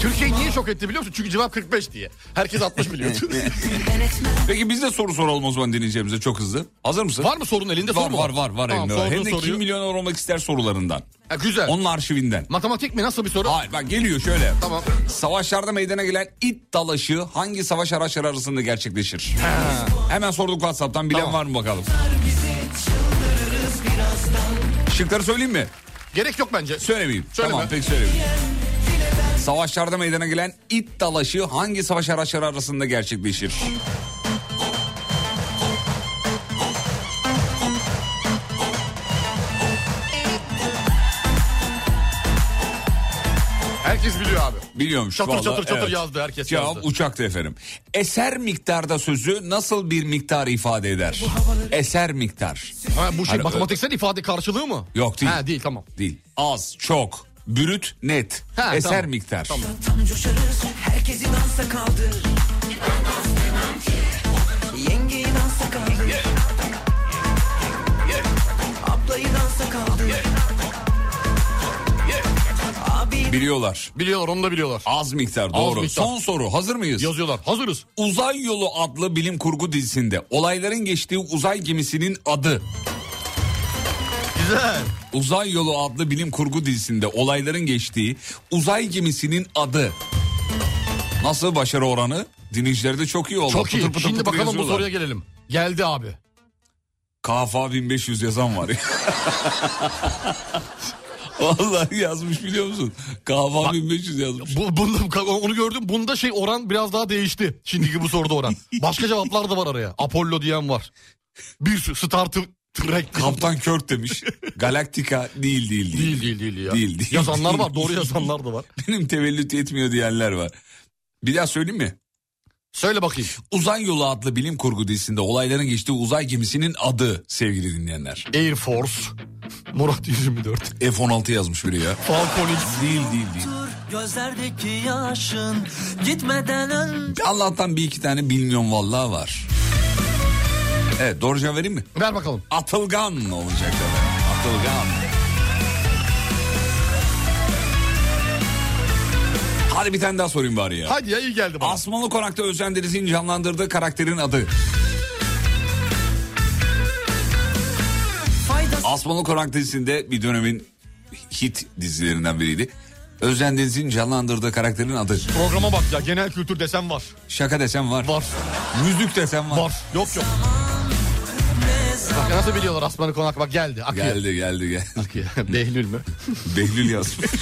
Türkiye'yi niye şok etti biliyor musun? Çünkü cevap 45 diye. Herkes 60 biliyor. <laughs> Peki biz de soru soralım o zaman dinleyicilerimize çok hızlı. Hazır mısın? var mı sorun elinde Var soru mu var var var Tamam, elinde var. Hem de soruyu- kim milyoner olmak ister sorularından. Ha, güzel. Onun arşivinden. Matematik mi nasıl bir soru? Hayır bak geliyor şöyle. Tamam. Savaşlarda meydana gelen it dalaşı hangi savaş araçları arasında gerçekleşir? Hemen sorduk WhatsApp'tan bilen Tamam. var mı bakalım? Şıkları söyleyeyim mi? Gerek yok bence. Söylemeyeyim. Söyleme. Tamam peki söylemeyeyim. Savaşlarda meydana gelen it dalaşı hangi savaş araçları arasında gerçekleşir? Herkes biliyor abi. Biliyormuş Çatır vallahi, çatır çatır evet. yazdı herkes Cevap yazdı. uçakta efendim. Eser miktarda sözü nasıl bir miktar ifade eder? Eser miktar. Ha, bu şey Hani, matematiksel ifade karşılığı mı? Yok değil. Ha değil tamam. Değil. Az, çok, bürüt, net. Ha, Eser tamam. miktar. Tamam. Biliyorlar. Biliyorlar onu da biliyorlar. Az miktar doğru. miktar. Son soru hazır mıyız? Yazıyorlar. Hazırız. Uzay Yolu adlı bilim kurgu dizisinde olayların geçtiği uzay gemisinin adı. Güzel. Uzay Yolu adlı bilim kurgu dizisinde olayların geçtiği uzay gemisinin adı. Nasıl başarı oranı? Dinleyicileri de çok iyi oldu. Çok iyi. Pıtır pıtır Şimdi pıtır bakalım bu yazıyorlar. soruya gelelim. Geldi abi. KFA 1500 yazan var ya. <laughs> Vallahi yazmış biliyor musun? KFA 1500 yazmış. Bu, bunda, onu gördüm. Bunda şey oran biraz daha değişti. Şimdiki bu soruda oran. <laughs> Başka cevaplar da var araya. Apollo diyen var. Bir sürü Star Trek. Kaptan Kirk demiş. <laughs> Galaktika değil değil değil. Değil değil değil ya. Değil, değil, yazanlar değil. var. Doğru <laughs> yazanlar da var. Benim tevellüt yetmiyor diyenler var. Bir daha söyleyeyim mi? Söyle bakayım. Uzay Yolu adlı bilim kurgu dizisinde olayların geçtiği uzay gemisinin adı sevgili dinleyenler. Air Force. Murat 124. F-16 yazmış biri ya. Falcon X. Değil değil değil. Gözlerdeki yaşın gitmeden önce Allah'tan bir iki tane bilmiyorum vallahi var. Evet doğru cevap vereyim mi? Ver bakalım. Atılgan olacak efendim. Atılgan. Hadi bir tane daha sorayım bari ya. Hadi ya iyi geldi bana. Asmalı Konak'ta Özcan Deniz'in canlandırdığı karakterin adı. Asmalı Konak dizisinde bir dönemin hit dizilerinden biriydi. Özcan Deniz'in canlandırdığı karakterin adı. Programa bak ya genel kültür desem var. Şaka desem var. Var. Müzik desem var. Var. Yok yok. Bak nasıl biliyorlar Asmanı Konak bak geldi. Akıyor. Geldi geldi geldi. Akıyor. <laughs> Behlül mü? Behlül yazmış. <laughs>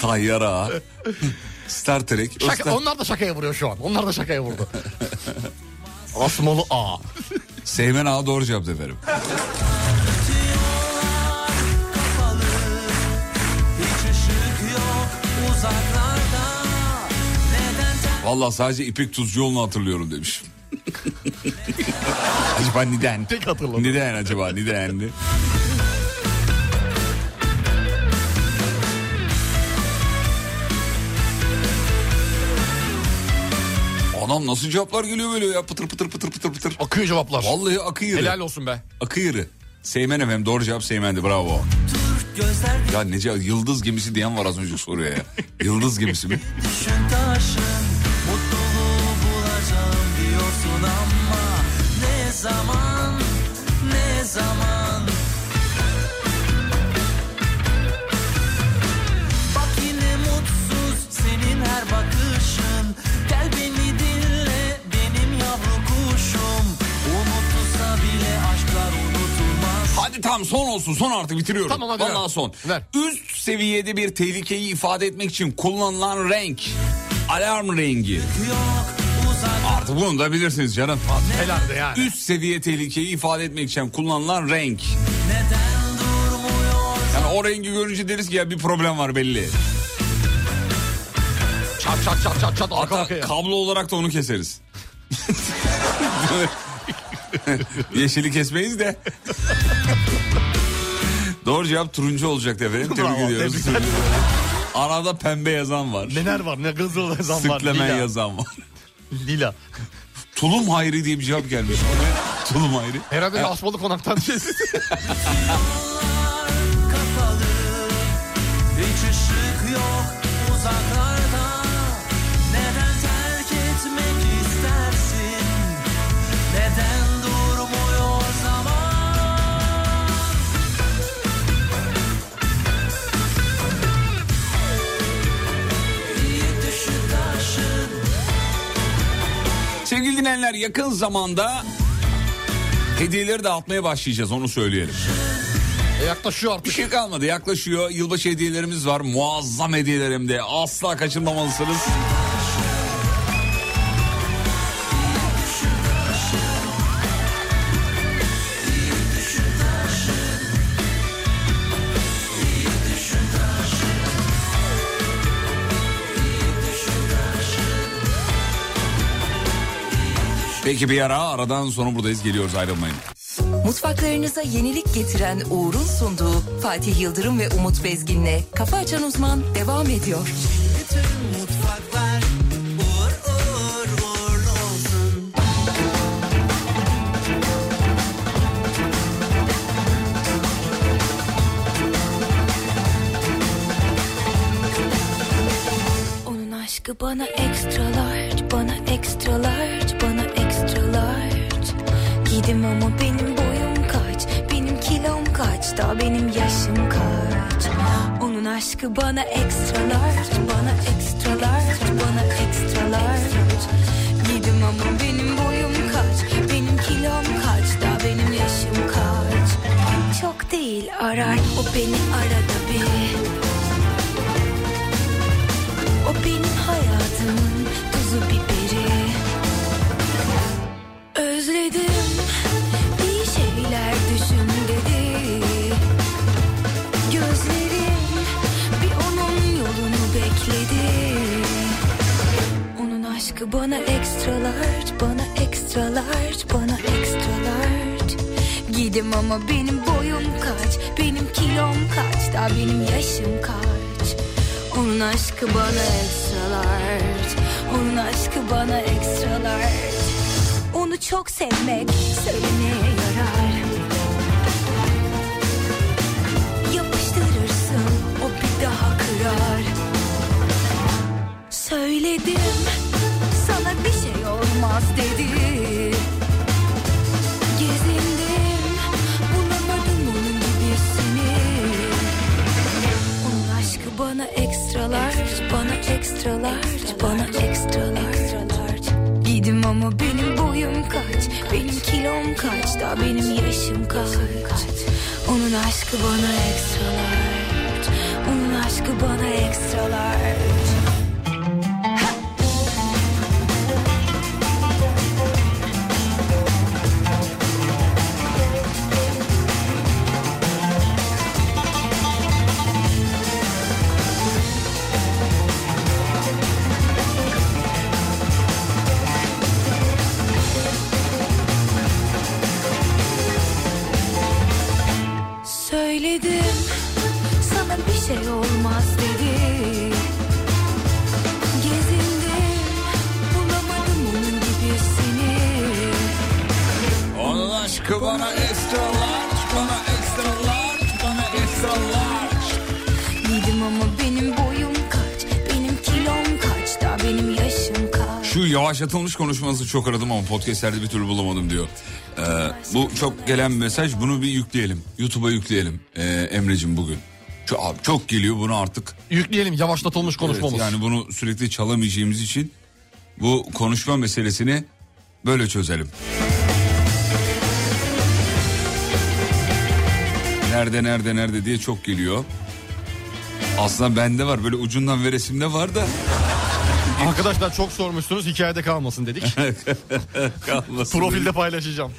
Tayyar Ağa. Star Trek. Şaka, Star- onlar da şakaya vuruyor şu an. Onlar da şakaya vurdu. Asmalı A. Seymen Ağa doğru cevap efendim. Vallahi sadece İpek Tuzcuoğlu'nu hatırlıyorum demiş. <laughs> acaba neden? Tek hatırladım. Neden acaba neden? Anam nasıl cevaplar geliyor böyle ya pıtır pıtır pıtır pıtır pıtır. Akıyor cevaplar. Vallahi akı yırı. Helal olsun be. Akı yırı. Seymen efendim doğru cevap Seymen'di bravo. Ya nece yıldız gemisi diyen var az önce soruya ya. <laughs> Yıldız gemisi mi? Hadi tamam son olsun son artık bitiriyorum. Tamam, hadi Vallahi ver. son. Ver. Üst seviyede bir tehlikeyi ifade etmek için kullanılan renk. Alarm rengi. Artık bunu da bilirsiniz canım. Helal de yani. Üst seviye tehlikeyi ifade etmek için kullanılan renk. Yani o rengi görünce deriz ki ya bir problem var belli. Çat çat çat çat çat Hatta kablo olarak da onu keseriz. <laughs> Yeşili kesmeyiz de. Doğru cevap turuncu olacaktı efendim. Tebrik Bravo, ediyoruz. tebrikler. <laughs> Arada pembe yazan var. Neler var ne kızıl yazan var. Sıklemen Lila. yazan var. <laughs> Lila. <laughs> Tulum Hayri diye bir cevap gelmiş. Tulum Hayri. Herhalde asmalı konaktan şey. Dinleyenler yakın zamanda hediyeleri dağıtmaya başlayacağız onu söyleyelim. E yaklaşıyor artık. Bir şey kalmadı yaklaşıyor. Yılbaşı hediyelerimiz var. Muazzam hediyeler hem de. Asla kaçırmamalısınız. Peki bir ara aradan sonra buradayız geliyoruz ayrılmayın. Mutfaklarınıza yenilik getiren Uğur'un sunduğu Fatih Yıldırım ve Umut Bezgin'le Kafa Açan Uzman devam ediyor. Bütün mutfaklar uğur uğur uğurlu olsun. Onun aşkı bana extra large, bana extra large, bana extra. Gidim ama benim boyum kaç, benim kilom kaç, daha benim yaşım kaç. Onun aşkı bana extra large, bana extra large, bana extra large. Gidim ama benim boyum kaç, benim kilom kaç, daha benim yaşım kaç. Çok değil arar, o beni arada bir. O benim hayatımın tuzu biberi Özledim Bana extra large, bana extra large, bana extra large. Gidim ama benim boyum kaç, benim kilom kaç, daha benim yaşım kaç? Onun aşkı bana extra large Onun aşkı bana extra large. Onu çok sevmek söylemeye kaç, daha benim yaşım kaç. Onun aşkı bana extra large, onun aşkı bana extra Şu yavaşlatılmış konuşmanızı çok aradım ama podcastlerde bir türlü bulamadım diyor. Ee, bu çok gelen mesaj bunu bir yükleyelim. YouTube'a yükleyelim ee, Emre'cim bugün. Çok, abi çok geliyor bunu artık. Yükleyelim yavaşlatılmış konuşmamız. Evet, yani bunu sürekli çalamayacağımız için bu konuşma meselesini böyle çözelim. Nerede nerede nerede diye çok geliyor. Aslında bende var böyle ucundan ve resimde var da. <laughs> Arkadaşlar çok sormuşsunuz hikayede kalmasın dedik. <laughs> <laughs> Kalmasın Profilde dedik. paylaşacağım.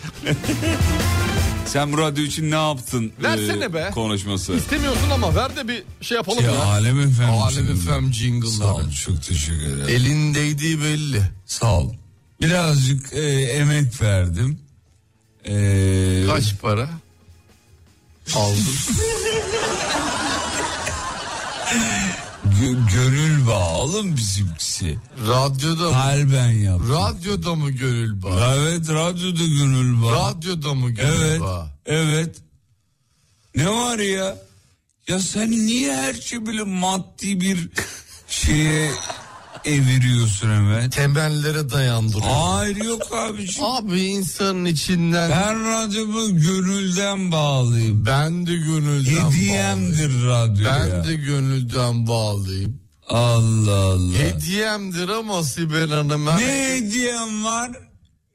Sen bu radyo için ne yaptın? Versene e, be. Konuşması. İstemiyorsun ama ver de bir şey yapalım ya. Alem FM. Alem FM jingle'ları. Sağ ol çok teşekkür ederim. Elindeydiği belli. Sağ ol. Birazcık e, emek verdim. E, Kaç para? Aldın. Gö- gönül bağı oğlum bizimkisi. Radyoda mı? Kalben yaptım. Radyoda mı gönül bağı? Evet radyoda gönül bağı. Radyoda mı gönül Evet. bağı? Evet. Ne var ya? Ya sen niye her şey böyle maddi bir şeye eviriyorsun hemen? Temellere dayandırıyor. Hayır yok abiciğim. Abi insanın içinden Ben radyomu gönülden bağlıyım. ben de gönülden. Hediyemdir radyo Ben ya. de gönülden bağlıyım. Allah Allah. Hediyemdir ama Sibel Hanım. Ne hediyem var?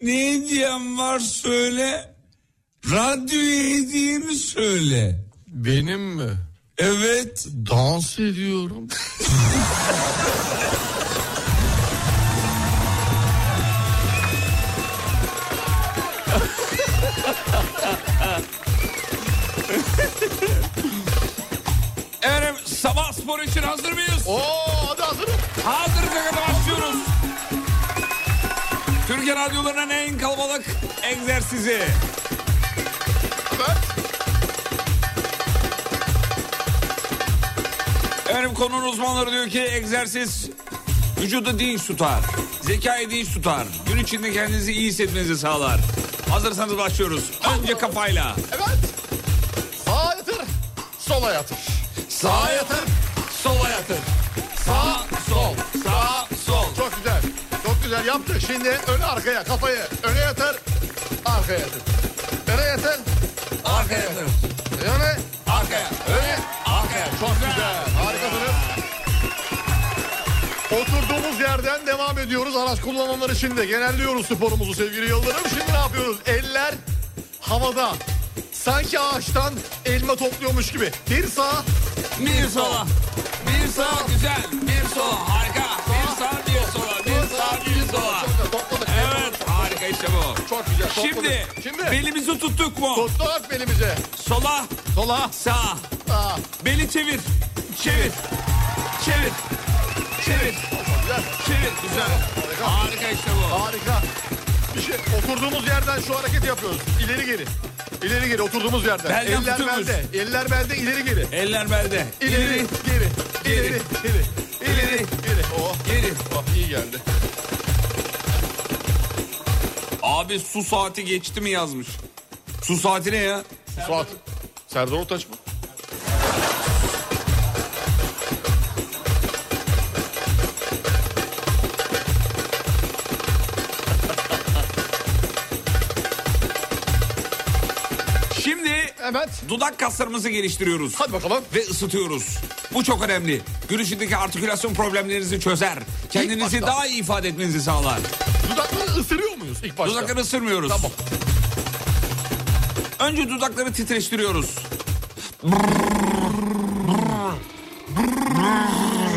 Ne hediyem var söyle. Radyoya hediyemi söyle. Benim mi? Evet. Dans ediyorum. <laughs> Efendim sabah spor için hazır mıyız? Oo hadi hazırım. Hazır kakada başlıyoruz. Türkiye radyolarının en kalabalık egzersizi. Evet. Efendim konunun uzmanları diyor ki egzersiz vücudu dinç tutar. Zekayı dinç tutar. Gün içinde kendinizi iyi hissetmenizi sağlar. Hazırsanız başlıyoruz. Önce kafayla. Evet. Sağa yatır. Sola yatır. Sağa yatır. Sola yatır. Sağ sol. Sağ sol. Çok güzel. Çok güzel yaptı. Şimdi öne arkaya kafayı öne yatır. Arkaya yatır. Öne yatır. Arkaya yatır. Öne. Arkaya. Öne. Arkaya. Çok güzel. Harikasınız. Yerden devam ediyoruz. Araç kullananlar için de genelliyoruz sporumuzu sevgili Yıldırım. Şimdi ne yapıyoruz? Eller havada. Sanki ağaçtan elma topluyormuş gibi. Bir sağ, Bir sola. Bir sağ güzel. Bir sola harika. Bir sağ bir sola. Bir sağ bir sola. Topladık. Evet harika işte bu. Çok güzel. topladık. Şimdi, Şimdi belimizi tuttuk mu? tuttuk belimize. Sola Sola. sağ. Sağ. Beli çevir. Çevir. Çevir. Çevir. Güzel. Çevir. Güzel. Harika. Harika işte bu. Harika. Bir şey oturduğumuz yerden şu hareketi yapıyoruz. İleri geri. İleri geri oturduğumuz yerden. Belden Eller tutuyoruz. belde. Eller belde ileri geri. Eller belde. İleri, İleri. geri, ileri, Geri. geri, ileri, geri. Oh, Geri. oh iyi geldi. Abi su saati geçti mi yazmış. Su saati ne ya? Suat. Serdar Ortaç mı? Evet. dudak kaslarımızı geliştiriyoruz. Hadi bakalım. Ve ısıtıyoruz. Bu çok önemli. Gün içindeki artikülasyon problemlerinizi çözer. Kendinizi başta. daha iyi ifade etmenizi sağlar. Dudakları ısırıyor muyuz ilk başta? Dudakları ısırmıyoruz. Tamam. Önce dudakları titreştiriyoruz.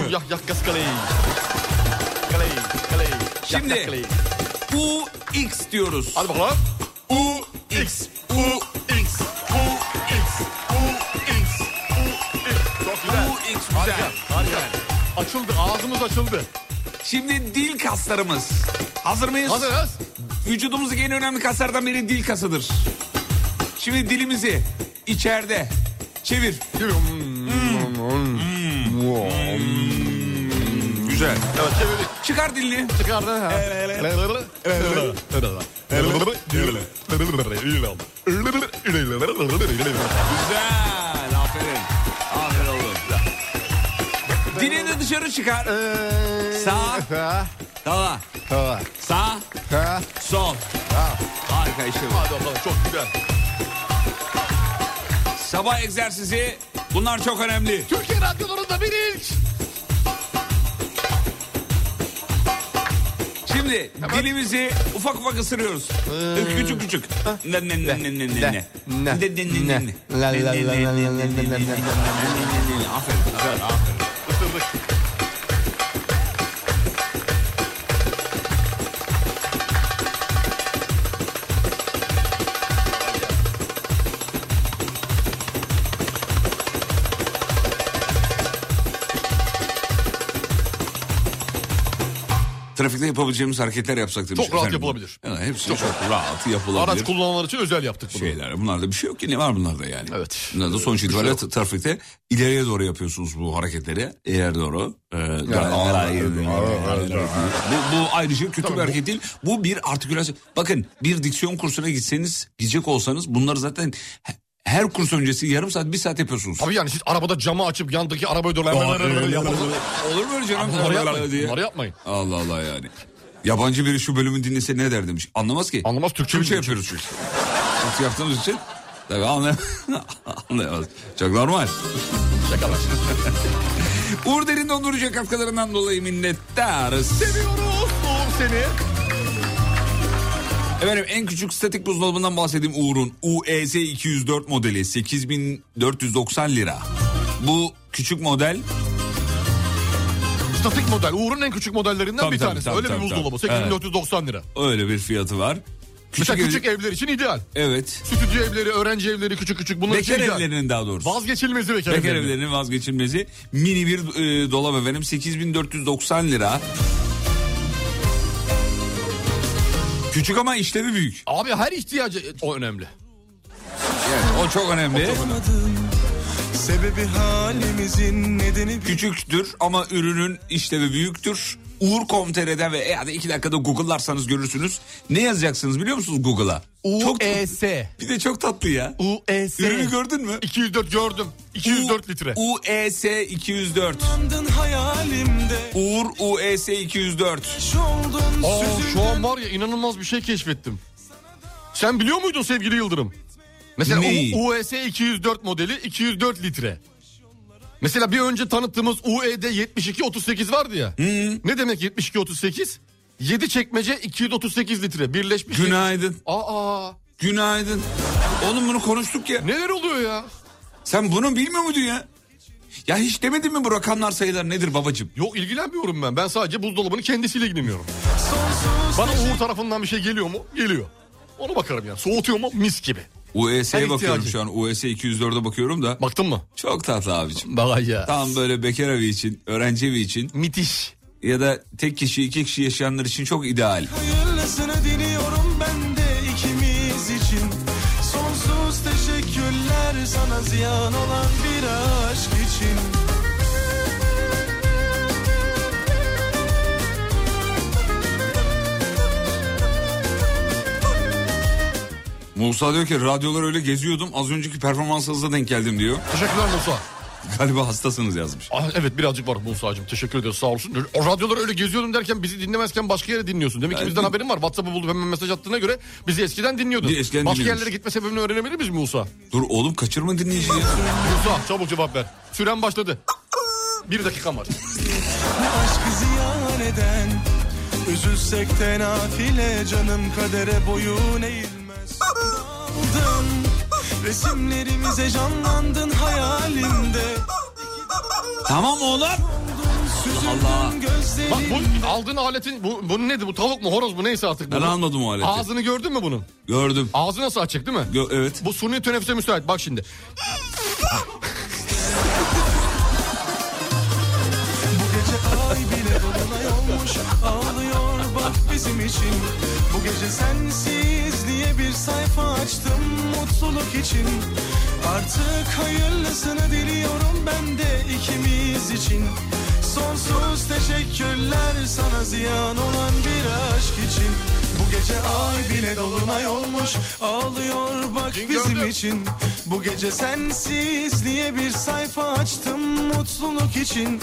Yah yah gaz kaleyi. Kaleyi, kaleyi. Şimdi yah, kaleyi. U X diyoruz. Hadi bakalım. Açıldı, ağzımız açıldı. Şimdi dil kaslarımız. Hazır mıyız? Hazırız. Vücudumuzdaki en önemli kaslardan biri dil kasıdır. Şimdi dilimizi içeride çevir. Güzel. Evet çevirdik. Çıkar dilini. Çıkardı. ha. Dışarı çıkar. Sağ. Sağ. Ha, Sağ. ha, Sol. ha. Harika bu. Hadi bakalım çok güzel. Sabah egzersizi bunlar çok önemli. Türkiye radyolarında bir ilk. Şimdi dilimizi ufak ufak ısırıyoruz. Küçük küçük. Ne ne ne ne ne ne ne. Ne, Ne ne ne ne ne. La, la, yapabileceğimiz hareketler yapsak demiş. Çok rahat efendim. yapılabilir. Evet, hepsi çok, rahat yapılabilir. Araç kullananlar için özel yaptık bunu. şeyler. Bunlarda bir şey yok ki ne var bunlarda yani. Evet. Bunlarda Bir sonuç şey itibariyle t- trafikte ileriye doğru yapıyorsunuz bu hareketleri. İleri doğru. Ee, bu, bu ayrıca kötü bir hareket değil. Bu bir artikülasyon. Bakın bir diksiyon kursuna gitseniz gidecek olsanız bunları zaten he- her kurs öncesi yarım saat bir saat yapıyorsunuz. Tabii yani siz arabada camı açıp yandaki arabaya doğru Olur mu öyle canım? Bunları yapmayın. Allah Allah yani. Yabancı biri şu bölümü dinlese ne der demiş. Anlamaz ki. Anlamaz Türkçe Türkçe yapıyoruz çünkü. Türkçe yaptığımız için. Tabii anlay <laughs> anlayamaz. Çok normal. Şakalar. Uğur Derin dondurucu katkılarından dolayı minnettarız. Seviyoruz Uğur seni. Efendim en küçük statik buzdolabından bahsedeyim Uğur'un. UEZ 204 modeli 8490 lira. Bu küçük model Statik model. Uğur'un en küçük modellerinden Tabii, bir tabii, tanesi. tabii, Öyle tabii, bir buzdolabı. tabii. 8490 lira. öyle bir fiyatı var. Mesela ev- küçük evler için ideal. Evet. Stüdyo evleri, öğrenci evleri küçük küçük bunlar için Bekar ideal. evlerinin daha doğrusu. Vazgeçilmezi bekar, Bekar evleri. evlerinin vazgeçilmezi. Mini bir e, dolap efendim 8490 lira. Küçük ama işlevi büyük. Abi her ihtiyacı o önemli. Evet, o çok önemli. Sebebi halimizin nedeni Küçüktür ama ürünün işlevi büyüktür. Uğur.com.tr'den ve yani iki dakikada Google'larsanız görürsünüz. Ne yazacaksınız biliyor musunuz Google'a? UES. Bir de çok tatlı ya. UES. Ürünü gördün mü? 204 gördüm. 204 litre. UES 204. Andın hayalimde Uğur UES 204. oldun Aa, şu an var ya inanılmaz bir şey keşfettim. Sen biliyor muydun sevgili Yıldırım? Mesela Neyi? US 204 modeli 204 litre. Mesela bir önce tanıttığımız UED 7238 vardı ya. Ne demek 7238? 7 çekmece 238 litre birleşmiş. Günaydın. Aa. Günaydın. Oğlum bunu konuştuk ya. Neler oluyor ya? Sen bunu bilmiyor muydun ya? Ya hiç demedin mi bu rakamlar sayılar nedir babacığım? Yok ilgilenmiyorum ben. Ben sadece buzdolabının kendisiyle ilgileniyorum. Bana Uğur tarafından bir şey geliyor mu? Geliyor. Ona bakarım ya. Soğutuyor mu? Mis gibi. UES'ye bakıyorum şu an. UES 204'e bakıyorum da. Baktın mı? Çok tatlı abicim. Bak ya. Tam böyle bekar evi için, öğrenci evi için Müthiş. ya da tek kişi iki kişi yaşayanlar için çok ideal. Hayırlısını diliyorum ben de ikimiz için Sonsuz teşekkürler sana ziyan olan bir Musa diyor ki radyolar öyle geziyordum az önceki performansınıza denk geldim diyor. Teşekkürler Musa. Galiba hastasınız yazmış. Ah, evet birazcık var Musa'cığım. Teşekkür ediyoruz sağ olsun. O radyoları öyle geziyordum derken bizi dinlemezken başka yere dinliyorsun. Demek ki bizden haberin var. WhatsApp'ı bulup hemen mesaj attığına göre bizi eskiden dinliyordun. Eskiden başka dinliyormuş. yerlere gitme sebebini öğrenebilir miyiz Musa? Dur oğlum kaçırma dinleyiciyi. Musa çabuk cevap ver. Süren başladı. Bir dakikam var. Aşkı ziyan eden Üzülsek de nafile canım kadere boyun eğilmez resimlerimize canlandın hayalimde tamam oğlum. Allah. Bak bu aldığın aletin bu, bu nedir bu tavuk mu horoz mu neyse artık. Ben bu. almadım o aleti. Ağzını gördün mü bunun? Gördüm. Ağzı nasıl açık değil mi? Gö- evet. Bu suni teneffüse müsait bak şimdi. Ay bile dolunay olmuş ağlıyor bak bizim için. Bu gece sensiz diye bir sayfa açtım mutluluk için. Artık hayırlısını diliyorum ben de ikimiz için. Sonsuz teşekkürler sana ziyan olan bir aşk için Bu gece ay bile dolunay olmuş ağlıyor bak bizim için. Bu gece sensiz diye bir sayfa açtım mutluluk için.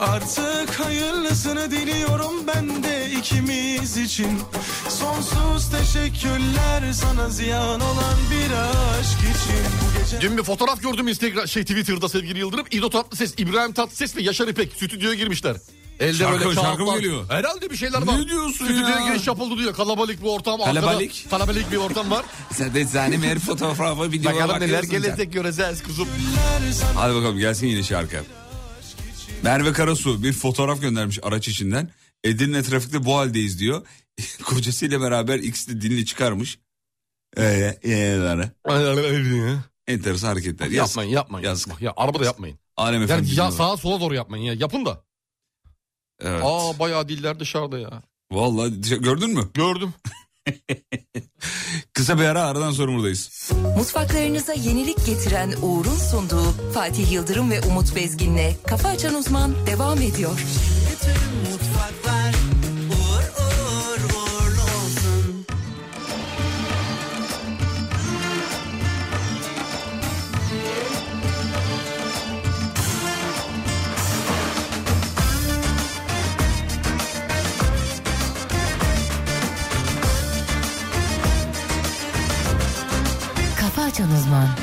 Artık hayırlısını diliyorum ben de ikimiz için. Sonsuz teşekkürler sana ziyan olan bir aşk için. Bu gece Dün bir fotoğraf gördüm Instagram şey Twitter'da sevgili Yıldırım. İdo Tatlıses, İbrahim Tatlıses ve Yaşar İpek stüdyoya girmişler. Elde Şarkı- böyle şarkı mı geliyor? Herhalde bir şeyler var. Ne diyorsun Stüdyoya ya? giriş yapıldı diyor. Kalabalık bir ortam. Kalabalık. Kalabalık bir ortam var. <laughs> Sen de zanim her fotoğrafa videoya Bakalım neler gelecek göreceğiz kuzum. Hadi bakalım gelsin yine şarkı. Merve Karasu bir fotoğraf göndermiş araç içinden. Edirne trafikte bu haldeyiz diyor. <laughs> Kocasıyla beraber ikisi de dilini çıkarmış. Ee, ee, Enteresan hareketler. Yazık. yapmayın yapmayın. Yazık. Ya arabada yapmayın. Alem Yani ya sağa sola doğru yapmayın ya. Yapın da. Evet. Aa bayağı diller dışarıda ya. Vallahi gördün mü? Gördüm. <laughs> Kısa bir ara aradan sonra buradayız. Mutfaklarınıza yenilik getiren Uğur'un sunduğu Fatih Yıldırım ve Umut Bezgin'le Kafa Açan Uzman devam ediyor. Mutfaklar Kafa Açan Uzman.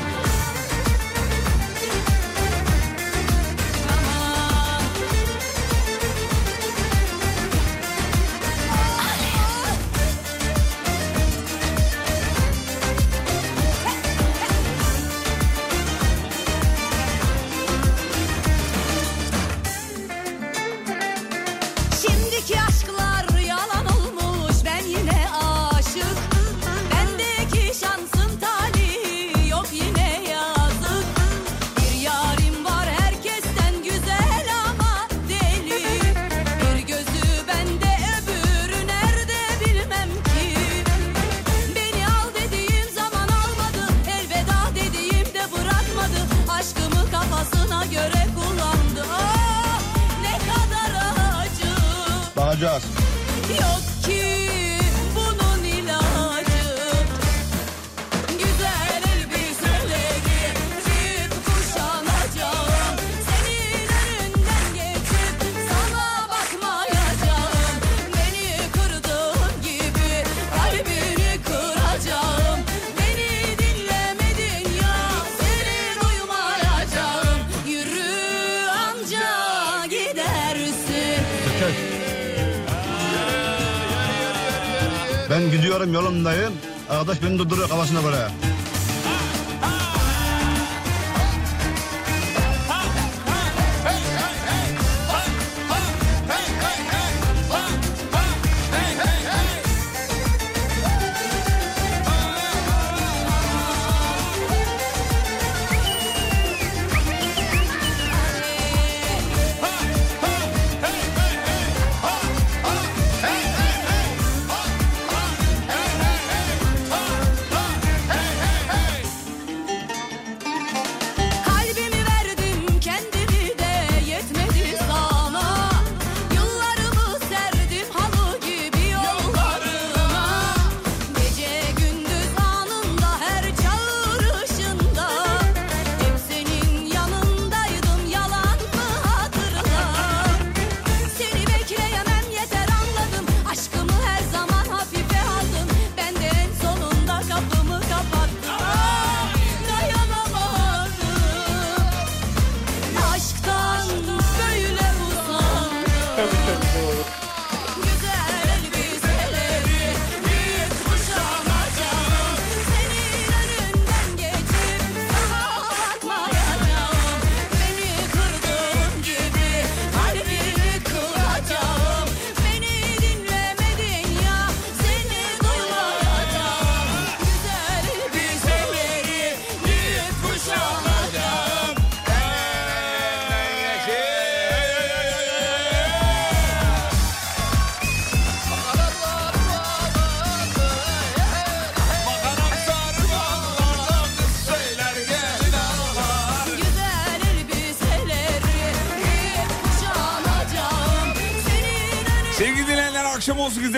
Ben gidiyorum yolumdayım. Arkadaş beni durduruyor kafasına göre.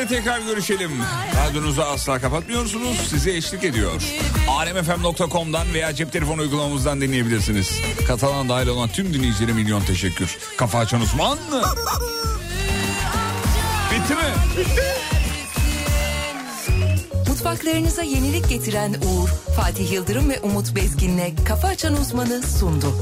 Trafikte tekrar görüşelim. Radyonuzu asla kapatmıyorsunuz. Sizi eşlik ediyor. alemfm.com'dan veya cep telefonu uygulamamızdan dinleyebilirsiniz. Katılan dahil olan tüm dinleyicilere milyon teşekkür. Kafa açan Osman. Bitti mi? Bitti. Mutfaklarınıza yenilik getiren Uğur, Fatih Yıldırım ve Umut Bezgin'le Kafa Açan Uzman'ı sundu.